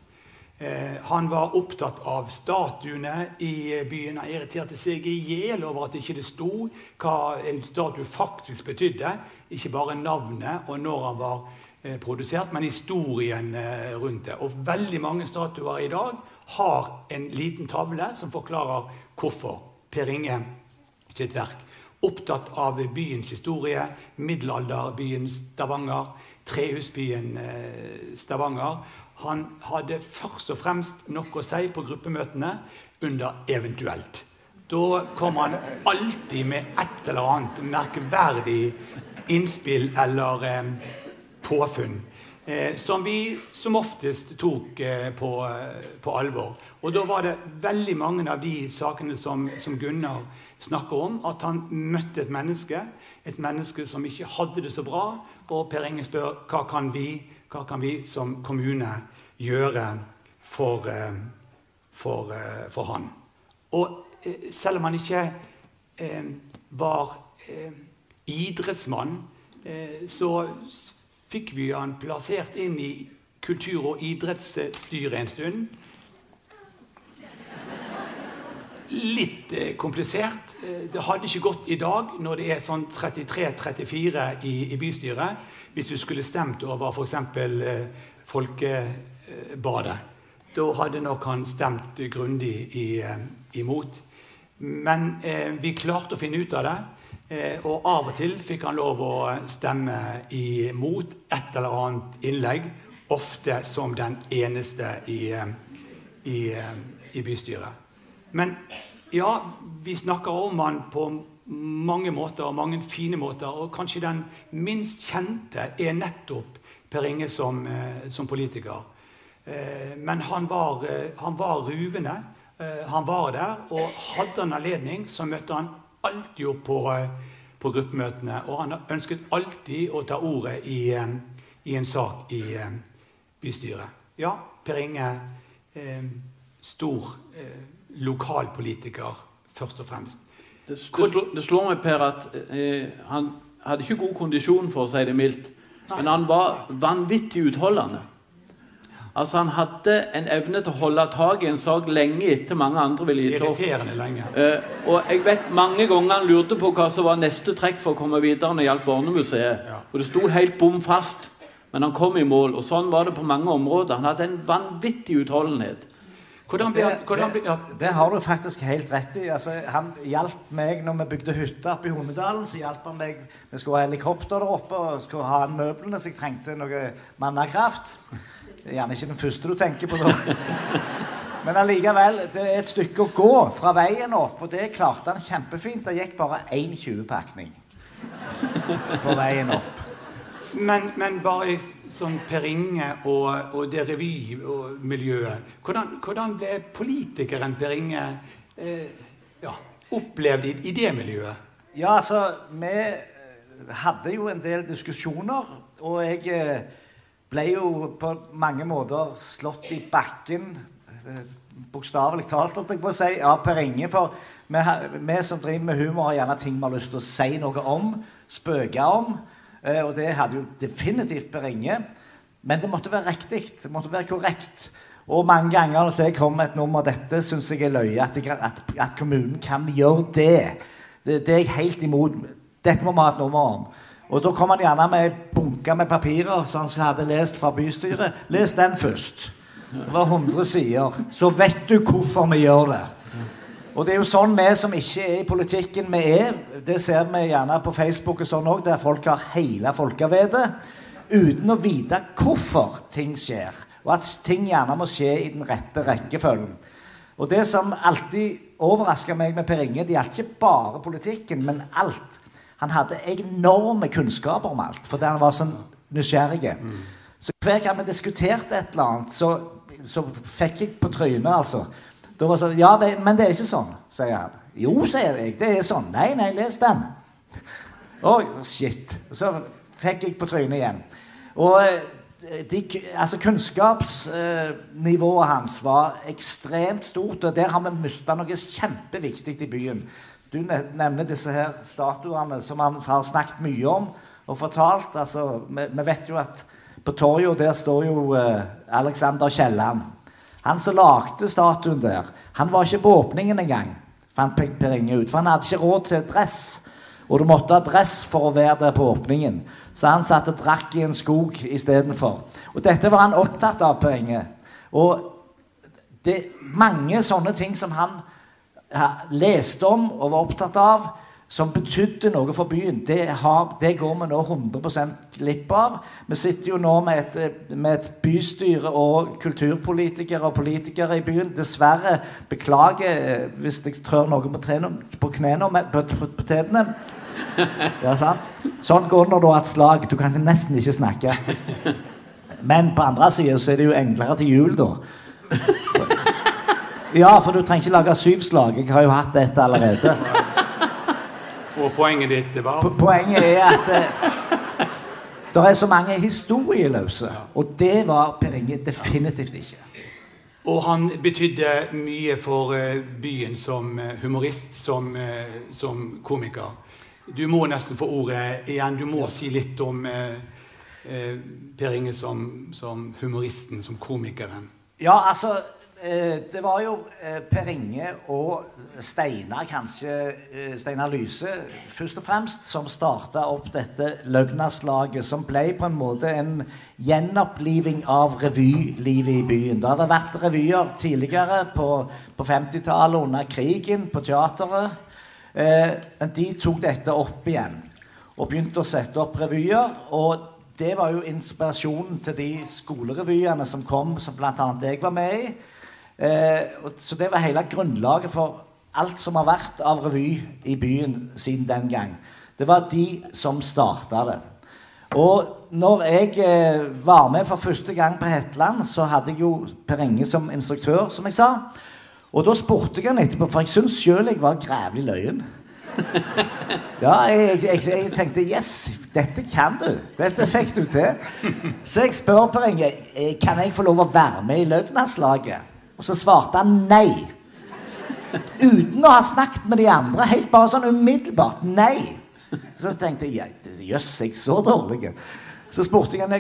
Eh, han var opptatt av statuene i eh, byen. Han irriterte seg i hjel over at ikke det sto hva en statue faktisk betydde. Ikke bare navnet og når han var eh, produsert, men historien eh, rundt det. Og veldig mange statuer i dag har en liten tavle som forklarer hvorfor Per Inge sitt verk. Opptatt av byens historie, middelalderbyen Stavanger, trehusbyen eh, Stavanger. Han hadde først og fremst noe å si på gruppemøtene under 'eventuelt'. Da kom han alltid med et eller annet merkverdig innspill eller eh, påfunn. Eh, som vi som oftest tok eh, på, på, alvor. Og da var det veldig mange av de sakene som, som Gunnar snakker om, at han møtte et menneske. Et menneske som ikke hadde det så bra. Og Per Inge spør hva kan vi, hva kan vi som kommune gjøre for, for, for han. Og selv om han ikke eh, var eh, idrettsmann, eh, så fikk vi han plassert inn i kultur- og idrettsstyret en stund. Litt eh, komplisert. Eh, det hadde ikke gått i dag når det er sånn 33-34 i, i, bystyret, hvis vi skulle stemt over f.eks. Eh, Folkebadet. Da hadde nok han stemt grundig imot. Men eh, vi klarte å finne ut av det. Eh, og av og til fikk han lov å stemme imot et eller annet innlegg. Ofte som den eneste i, eh, i, eh, i bystyret. Men ja, vi snakker om han på mange måter, og mange fine måter. Og kanskje den minst kjente er nettopp Per Inge som, eh, som politiker. Eh, men han var, han var ruvende. Eh, han var der, og hadde han anledning, så møtte han alltid opp på, eh, på gruppemøtene. Og han ønsket alltid å ta ordet i, eh, i en sak i bystyret. Ja, Per Inge, stor lokalpolitiker først og fremst. Det, det, det slår meg, Per, at eh, han hadde ikke god kondisjon, for å si det mildt. Men han var vanvittig utholdende. Altså Han hadde en evne til å holde tak i en sak lenge etter mange andre ville gitt opp. Uh, og jeg vet mange ganger han lurte på hva som var neste trekk for å komme videre når det gjaldt Barnemuseet. Ja. Og det sto helt bom fast, men han kom i mål. Og sånn var det på mange områder. Han hadde en vanvittig utholdenhet. Hvordan ble, hvordan ble, ja. det, det, har du faktisk helt rett i. Altså, han hjalp meg når vi bygde hytte oppe i Hundedalen. så hjalp han meg, Vi skulle ha helikopter der oppe og skulle ha møblene, så jeg trengte noe mannakraft. Er gjerne ikke den første du tenker på da. Men allikevel, det er et stykke å gå fra veien opp, og det klarte han kjempefint. Det gikk bare 1,20-pakning på veien opp. Men, men, bare sånn Per Inge og, og det revymiljøet hvordan, hvordan, ble politikeren Per Inge eh, ja, opplevd i, i, det miljøet? Ja, altså Vi hadde jo en del diskusjoner, og jeg eh, ble jo på mange måter slått i bakken, eh, bokstavelig talt, holdt jeg på å si, av Per Inge. For vi, vi, som driver med humor, har gjerne ting vi har lyst til å si noe om, spøke om. Eh, og det hadde jo definitivt beringet, Men det måtte være riktig. Det måtte være korrekt. Og mange ganger når jeg kommer med et nummer Dette syns jeg er løye. At, at, at, kommunen kan gjøre det. det. Det er jeg helt imot. Dette må vi ha et nummer om. Og da kom han gjerne med ei bunke med papirer som han hadde lest fra bystyret. Les den først. Det var 100 sider. Så vet du hvorfor vi gjør det. Og det er jo sånn vi som ikke er i politikken, vi er. Det ser vi gjerne på Facebook og sånn òg, der folk har hele folkevedet uten å vite hvorfor ting skjer. Og at ting gjerne må skje i den rette rekkefølgen. Og det som alltid overrasker meg med Per Inge, det er ikke bare politikken, men alt. Han hadde enorme kunnskaper om alt fordi han var sånn nysgjerrig. Mm. Så hver gang vi diskuterte et eller annet, så, så fikk jeg på trynet, altså. Da var sånn Ja, det, men det er ikke sånn, sier han. Jo, sier jeg. Det er sånn. Nei, nei, les den. Oh, shit. Så fikk jeg på trynet igjen. Og eh, de, altså Kunnskapsnivået hans var ekstremt stort, og der har vi mista noe kjempeviktig i byen. Du nevner disse her statuene som han har snakket mye om og fortalt. Altså, vi, vi vet jo at på torget der står jo uh, Alexander Kielland. Han som lagde statuen der, han var ikke på åpningen engang, fant Per Inge ut. For han hadde ikke råd til dress. Og du måtte ha dress for å være der på åpningen. Så han satt og drakk i en skog istedenfor. Og dette var han opptatt av, Per Inge. Og det er mange sånne ting som han leste om og var opptatt av. som betydde noe for byen, det, har, det, går vi nå 100 glipp av. Vi sitter jo nå med et, med et, bystyre og kulturpolitikere og politikere i byen. Dessverre, beklager eh, hvis jeg trør noe på, trene, på knærne på, på, på tetene. Ja, sant? Sånn går det når du har et slag. Du kan nesten ikke snakke. Men på andre sida så er det jo enklere til jul, da. Ja, for du trenger ikke lage syv slag. Jeg har jo hatt dette allerede. Og poenget ditt var? Poenget er at eh, det er så mange historieløse. Og det var Per Inge definitivt ikke. Og han betydde mye for uh, byen som uh, humorist, som, som, komiker. Du må nesten få ordet igjen. Du må si litt om Per Inge som, som humoristen, som komikeren. Ja, altså Eh, det var jo eh, Per Inge og Steinar, kanskje eh, Steinar Lyse, først og fremst, som starta opp dette Løgnaslaget, som ble på en måte en gjenoppliving av revylivet i byen. Det hadde vært revyer tidligere, på, på 50-tallet, under krigen, på teateret. Men de tok dette opp igjen og begynte å sette opp revyer. og det var jo inspirasjonen til de skolerevyene som kom, som bl.a. jeg var med i. Eh, så det var hele grunnlaget for alt som har vært av revy i byen siden den gang. Det var de som starta det. Og når jeg eh, var med for første gang på Hetland, så hadde jeg jo Per Inge som instruktør, som jeg sa. Og da spurte jeg han etterpå, for jeg syns sjøl jeg var grævlig løyen. Ja, jeg, jeg, jeg, tenkte yes, dette kan du. Dette fikk du til. Så jeg spør Per Inge eh, kan jeg få lov å være med i Løgnaslaget. Og så svarte han nei. Uten å ha snakket med de andre. Helt bare sånn umiddelbart nei. Så tenkte jeg jøss, jeg er så dårlig. Så spurte jeg ham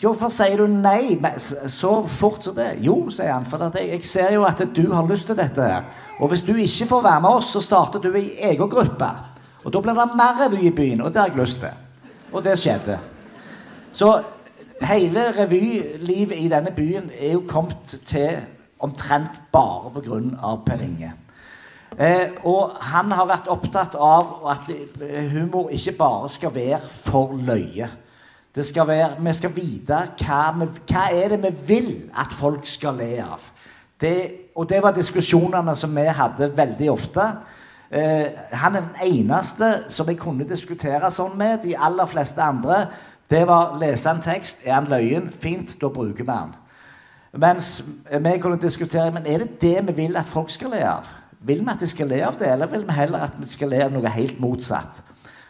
hvorfor sier du nei så fort som det. Jo, sier han, for jeg, jeg, ser jo at du har lyst til dette her. Og hvis du ikke får være med oss, så starter du i egen gruppe. Og da blir det mer revy i byen, og det har jeg lyst til. Og det skjedde. Så hele revylivet i denne byen er jo kommet til omtrent bare pga. Per Inge. Eh, og han har vært opptatt av at humor ikke bare skal være for løye. Det skal være, Vi skal vite hva, vi, hva er det vi vil at folk skal le av. Det, og det var diskusjonene som vi hadde veldig ofte. Eh, han er den eneste som jeg kunne diskutere sånn med. De aller fleste andre det var lese en tekst. Er han løyen? Fint, da bruker vi han. Mens vi kunne diskutere men er det det vi vil at folk skal le av. Vil vi at de skal le av det, eller vil vi heller at vi skal le av noe helt motsatt?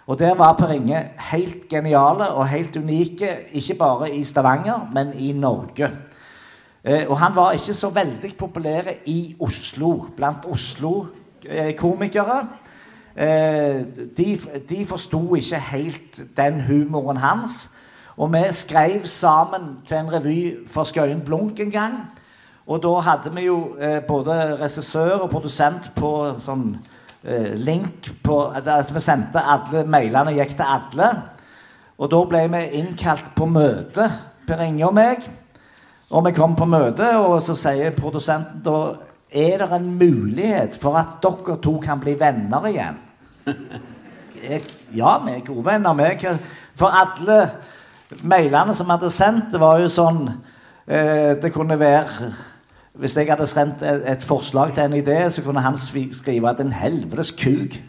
Og Der var Per Inge helt geniale og helt unike, ikke bare i Stavanger, men i Norge. Eh, og han var ikke så veldig populær i Oslo, blant Oslo-komikere. Eh, de de forsto ikke helt den humoren hans. Og vi skrev sammen til en revy for Skøyen Blunk en gang. Og da hadde vi jo eh, både regissør og produsent på sånn eh, link på altså Vi sendte alle mailene gikk til alle. Og da ble vi innkalt på møte, Per Inge og meg. Og vi kom på møte, og så sier produsenten da Er det en mulighet for at dere to kan bli venner igjen? Jeg, ja, vi er gode venner. For alle mailene som hadde sendt, det var jo sånn eh, Det kunne være Hvis jeg hadde sendt et, et, forslag til en idé, så kunne han skrive at 'en helvetes kuk'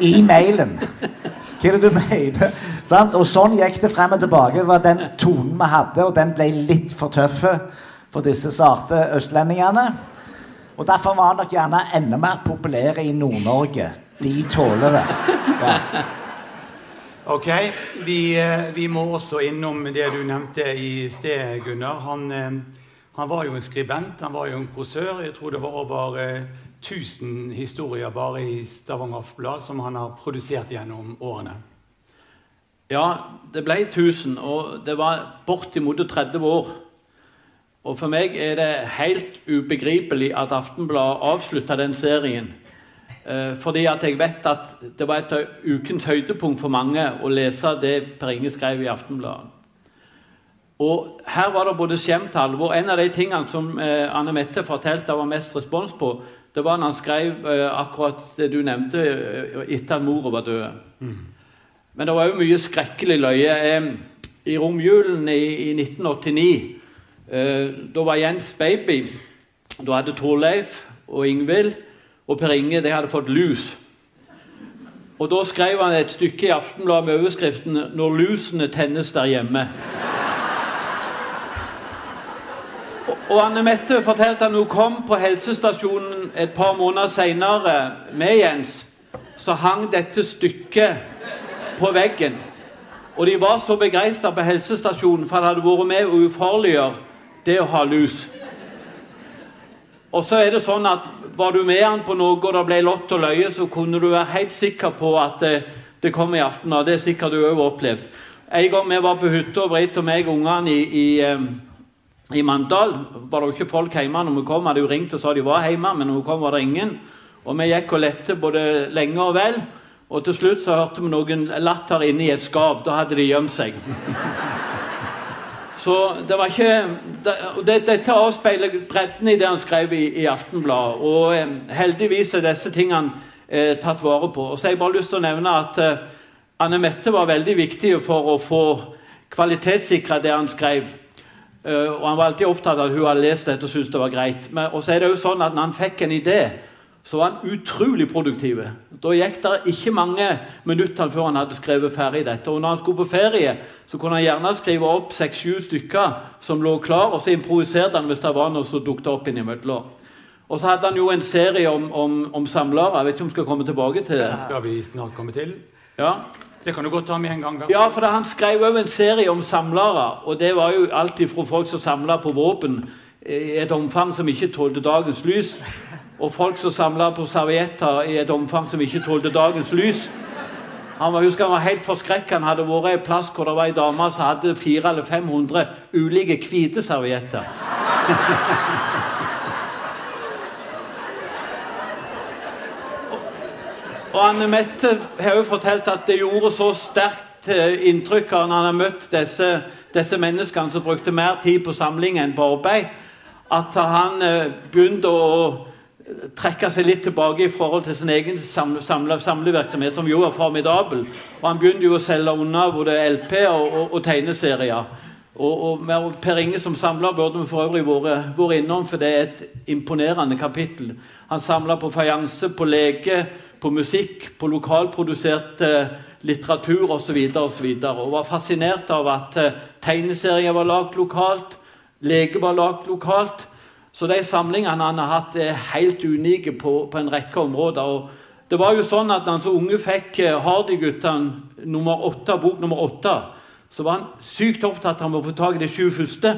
i mailen. Hva er det du mener? Sant? Og sånn gikk det frem og tilbake. Det var den tonen vi hadde, og den ble litt for tøff for disse sarte østlendingene. Og derfor var han nok gjerne enda mer populær i Nord-Norge. De tåler det. Ja. Ok, vi, eh, vi, må også innom det du nevnte i sted, Gunnar. Han, eh, han, var jo en skribent, han var jo en kåsør. Jeg tror det var over 1000 eh, historier bare i Stavanger Aftenblad som han har produsert gjennom årene. Ja, det ble 1000, og det var bortimot 30 år. Og for meg er det helt ubegripelig at Aftenbladet avslutta den serien fordi at jeg vet at det var et ukens høydepunkt for mange å lese det Per Inge skrev i Aftenbladet. Og Her var det både skjemt alvor. En av de tingene som eh, Anne Mette fortalte var mest respons på, Det var når han skrev eh, akkurat det du nevnte, eh, etter at mora var død. Men det var jo mye skrekkelig løye. Eh, I romjulen i, i 1989, eh, da var Jens baby. Da hadde Torleif og Ingvild og Per Inge de hadde fått lus. Og Da skrev han et stykke i Aftenbladet med overskriften 'Når lusene tennes der hjemme'. Og- Anne Mette fortalte at hun kom på helsestasjonen et par måneder seinere med Jens, så hang dette stykket på veggen. Og de var så begeistra på helsestasjonen for det hadde vært med å ufarliggjøre det å ha lus. Og så er det sånn at Var du med han på noe og det ble lott og løye, så kunne du være helt sikker på at det, det kom i aften. og Det er sikkert du òg opplevd. En gang vi var på hytta, Britt og meg og ungene i, i, eh, i Mandal, var det jo ikke folk hjemme når vi kom. Hadde jo ringt og sa de var hjemme, men når vi kom, var det ingen. Og vi gikk og lette både lenge og vel. Og til slutt så hørte vi noen latter inne i et skap. Da hadde de gjemt seg. Så det var ikke det, det, Dette avspeiler bredden i det han skrev i, i Aftenbladet. Og eh, heldigvis er disse tingene eh, tatt vare på. Og så har jeg bare lyst til å nevne at eh, Anne Mette var veldig viktig for å få kvalitetssikra det han skrev. Eh, og han var alltid opptatt av at hun hadde lest dette og syntes det var greit. Men, og så er det jo sånn at når han fikk en idé, så var han utrolig produktiv. Da gikk det ikke mange minutter før han hadde skrevet ferdig dette. Og når han skulle på ferie, så kunne han gjerne skrive opp seks-sju stykker som lå klar, og så improviserte han hvis det var noe som dukket opp innimellom. Og så hadde han jo en serie om, om, om samlere. Jeg vet ikke om vi skal komme tilbake til det. Det skal vi snart komme til. Ja, Det kan du godt ta med en gang. ja for han skrev òg en serie om samlere. Og det var jo alltid fra folk som samla på våpen i et omfang som ikke tålte dagens lys. Og folk som samla på servietter i et omfang som ikke tålte dagens lys. Han var, husker han var helt forskrekka. Han hadde vært en plass hvor det var ei dame som hadde 400 eller 500 ulike hvite servietter. Og Anne Mette har jo fortalt at det gjorde så sterkt eh, inntrykk når han har møtt disse, disse menneskene som brukte mer tid på samling enn på arbeid, at han eh, begynte å trekke seg litt tilbake i forhold til sin egen samle, samle, samlevirksomhet, som jo er formidabel. Og han begynte jo å selge unna både LP og, og, og tegneserier. Og, og med Per Inge som samler burde vi for øvrig vært innom, for det er et imponerende kapittel. Han samla på fajanse, på leke, på musikk, på lokalprodusert eh, litteratur osv. Og, så videre, og var fascinert av at eh, tegneserier var lagd lokalt, leke var lagd lokalt. Så de samlingene han har hatt, er helt unike på, på en rekke områder. og det var jo sånn at når han så unge fikk eh, Hardy-guttene bok nummer åtte, så var han sykt opptatt av å få tak i de sju første,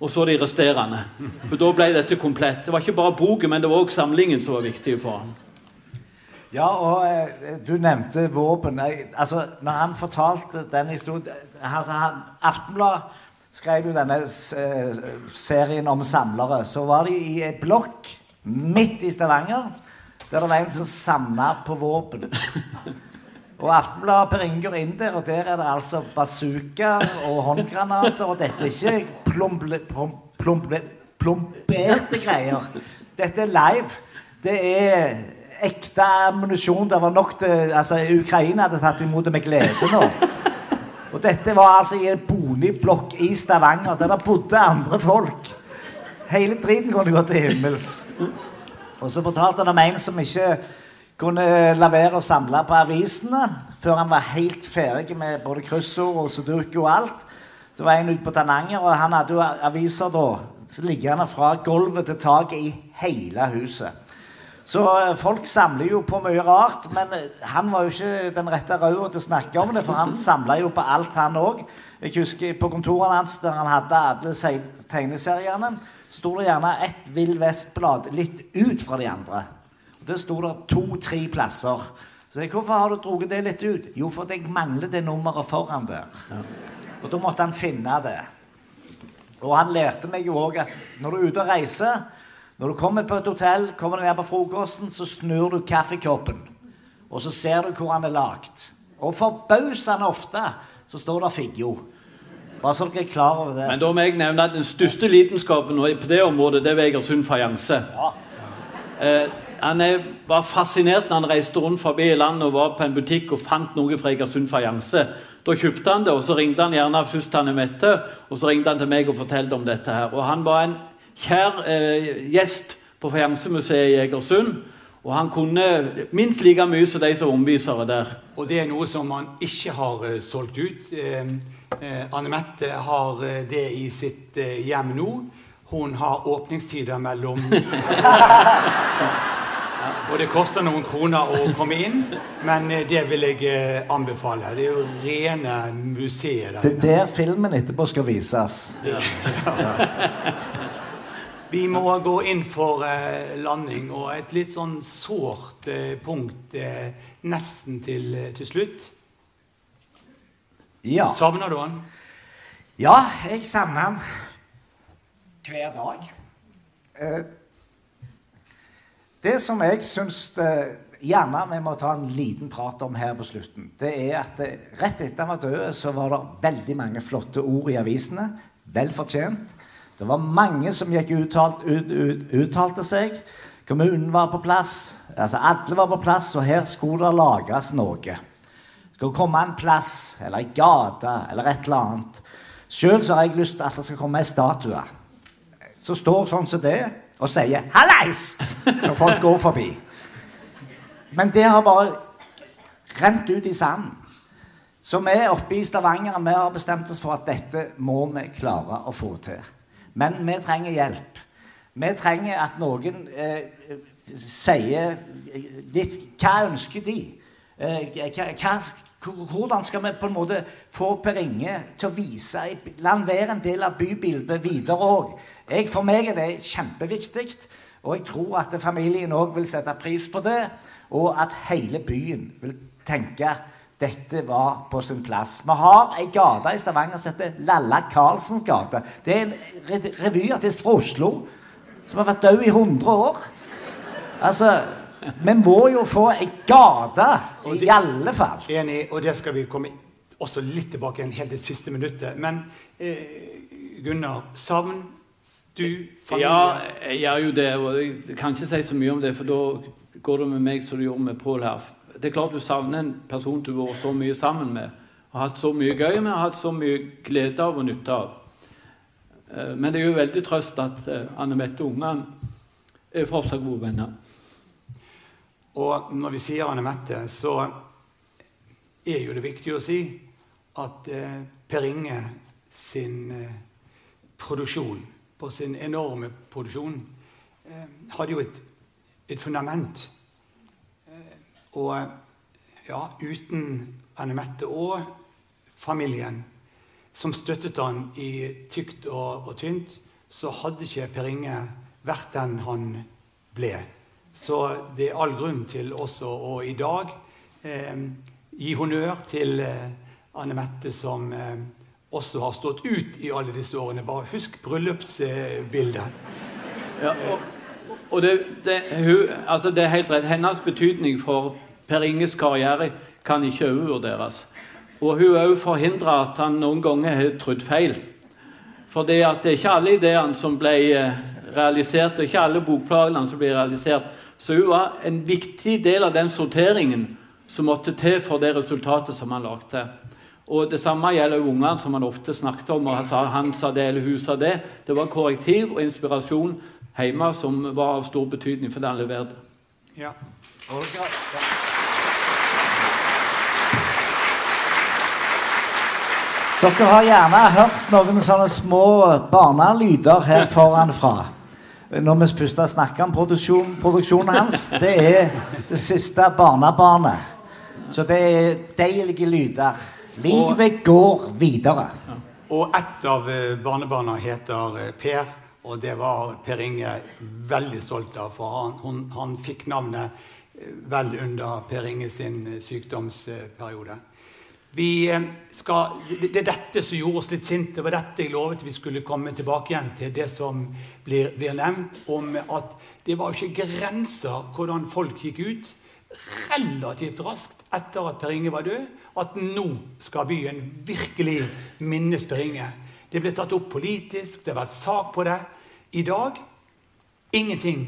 og så de resterende. For da ble dette komplett. Det var ikke bare boken, men det var også samlingen som var viktig for han. Ja, og eh, du nevnte våpen. Altså, når han fortalte den historien altså, Aftenbladet Aftenblad skrev jo denne eh, serien om samlere. Så var de i ei blokk midt i Stavanger der det var en som samla på våpen. Og Aftenbladet Per Inge går inn der, og der er det altså bazooka og håndgranater. Og dette er ikke plomble, plom, plomble, plomberte greier. Dette er live. Det er ekte ammunisjon. Det var nok til altså, Ukraina hadde tatt imot det med glede nå. Og dette var altså i en boligblokk i Stavanger, der det bodde andre folk. Hele driten kunne gå til himmels. Og så fortalte han om en som ikke kunne la være å samle på avisene før han var helt ferdig med både kryssord og sudoku og alt. Det var en ute på Tananger, og han hadde jo aviser da liggende fra gulvet til taket i hele huset. Så eh, folk samler jo på mye rart, men eh, han var jo ikke den rette røda til å snakke om det, for han samla jo på alt, han òg. Jeg husker på kontoret hans der han hadde alle se- tegneseriene, sto det gjerne ett Vill Vest-blad litt ut fra de andre. Der sto det to-tre plasser. Så jeg, hvorfor har du dratt det litt ut? Jo, fordi jeg mangler det nummeret foran der. Og da måtte han finne det. Og han lærte meg jo òg at når du er ute og reiser Når du kommer på et hotell, kommer du ned på frokosten, så snur du kaffekoppen. Og så ser du hvor han er lagd. Og forbausende ofte så står det Figgjo. Bare så dere er klar over det. Men da må jeg nevne at den største lidenskapen på det området, det er Egersund fajanse. Ja. Eh, han var fascinert når han reiste rundt forbi landet og var på en butikk og fant noe fra Egersund fajanse. Da kjøpte han det, og så ringte han gjerne først til Anne Mette, og så ringte han til meg og fortalte om dette. her. Og Han var en kjær eh, gjest på Fajansemuseet i Egersund. Og han kunne minst like mye som de som omviser omvisere der. Og det er noe som han ikke har uh, solgt ut. Uh, uh, Anne Mette har det i sitt hjem nå. Hun har åpningstider mellom Og det koster noen kroner å komme inn, men det vil jeg anbefale. Det er jo rene museet der. Det er der filmen etterpå skal vises. Ja. Vi må gå inn for eh, landing, og et litt sånn sårt eh, punkt eh, nesten til, til slutt. Ja. Savner du han? Ja, jeg savner han hver dag. Det som jeg syns gjerne vi må ta en liten prat om her på slutten, det er at rett etter han var død, så var det veldig mange flotte ord i avisene. Vel fortjent. Det var mange som gikk uttalt, ut, ut, uttalte seg. Kommunen var på plass. altså Alle var på plass, og her skulle det lages noe. Skal komme en plass, eller ei gate, eller et eller annet. Sjøl har jeg lyst til at det skal komme ei statue som står sånn som det, og sier 'hallais' når folk går forbi. Men det har bare rent ut i sanden. Så vi oppe i Stavanger vi har bestemt oss for at dette må vi klare å få til. Men vi trenger hjelp. Vi trenger at noen eh, sier litt Hva ønsker de? Eh, hva, hvordan skal vi på en måte få Per Inge til å vise La han være en del av bybildet videre òg. For meg er det kjempeviktig. Og jeg tror at familien òg vil sette pris på det. Og at hele byen vil tenke dette var på sin plass. Vi har ei gate i Stavanger som heter Lalla Karlsens gate. Det er en revyartist fra Oslo som har vært død i 100 år. Altså, Vi må jo få ei gate, i alle fall. Enig, og det skal vi komme også litt tilbake igjen helt det siste minuttet. Men eh, Gunnar, savn du familie? Ja, jeg gjør jo det. og Jeg kan ikke si så mye om det, for da går det med meg som det gjorde med Pål her det er klart du savner en person du har vært så mye sammen med, og hatt så mye gøy med, og hatt så mye glede av og nytte av. Eh, men det er jo veldig trøst at eh, Anne Mette og ungene er fortsatt gode venner. Og når vi sier Anne Mette, så er jo det viktig å si at eh, Per Inge sin produksjon, på sin enorme produksjon, hadde jo et, et fundament og ja, uten Anne Mette og familien, som støttet han i tykt og, og tynt, så hadde ikke Per Inge vært den han ble. Så det er all grunn til også å i dag eh, gi honnør til eh, Anne Mette, som eh, også har stått ut i alle disse årene. Bare husk bryllupsbildet. Ja, og, og det, det, hun, altså det, er helt rett. Hennes betydning for Per Inges karriere kan ikke overvurderes. Og hun òg forhindra at han noen ganger har trodd feil. For det, er ikke alle ideene som ble eh, realisert, og ikke alle bokplanene som ble realisert. Så hun var en viktig del av den sorteringen som måtte til for det resultatet som han lagde. Og Det samme gjelder ungene, som han ofte snakket om. og Han sa det, eller hun sa det. Det var korrektiv og inspirasjon hjemme som var av stor betydning for det han leverte. Ja. Dere har gjerne hørt noen sånne små barnelyder her foranfra. Når vi først har snakket om produksjon, produksjonen hans. Det er det siste barnebarnet. Så det er deilige lyder. Livet går videre. Og et av eh, barnebarna heter eh, Per, og det var Per Inge veldig stolt av. For han, han, fikk navnet vel under Per Inge sin sykdomsperiode. Vi eh, skal, det er dette som gjorde oss litt sinte. Det var dette jeg lovet vi skulle komme tilbake igjen til. Det som blir, blir nevnt om at det var ikke grenser hvordan folk gikk ut relativt raskt etter at Per Inge var død. At nå skal byen virkelig minnes Per Inge. Det ble tatt opp politisk, det har vært sak på det. I dag ingenting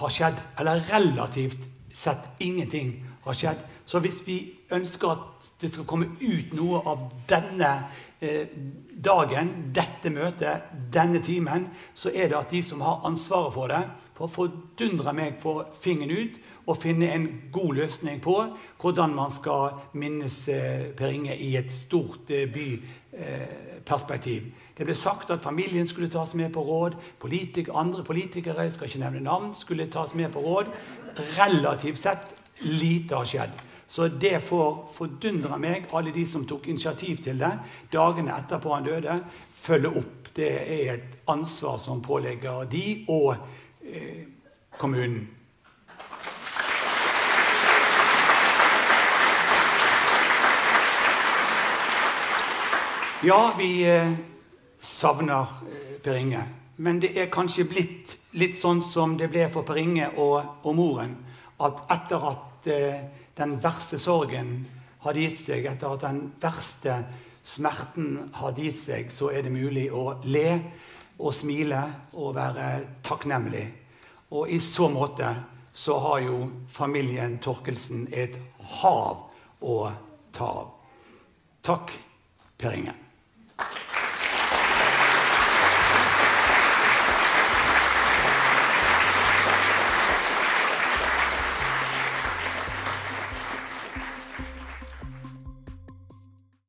har skjedd. Eller relativt sett ingenting har skjedd. Så hvis vi ønsker at det skal komme ut noe av denne eh, dagen, dette møtet, denne timen, så er det at de som har ansvaret for det, får fordundre meg for fingeren ut og finne en god løsning på hvordan man skal minnes eh, Per Inge i et stort eh, byperspektiv. Det ble sagt at familien skulle tas med på råd. Politik, andre politikere jeg skal ikke nevne navn, skulle tas med på råd. Relativt sett lite har skjedd. Så det får fordundre meg, alle de som tok initiativ til det dagene etterpå han døde, følge opp. Det er et ansvar som pålegger de og eh, kommunen. Ja, vi eh, savner eh, Per Inge. Men det er kanskje blitt litt sånn som det ble for Per Inge og, og moren. At etter at eh, den verste sorgen hadde gitt seg, etter at den verste smerten hadde gitt seg, så er det mulig å le og smile og være takknemlig. Og i så måte så har jo familien Torkelsen et hav å ta av. Takk, Per Inge.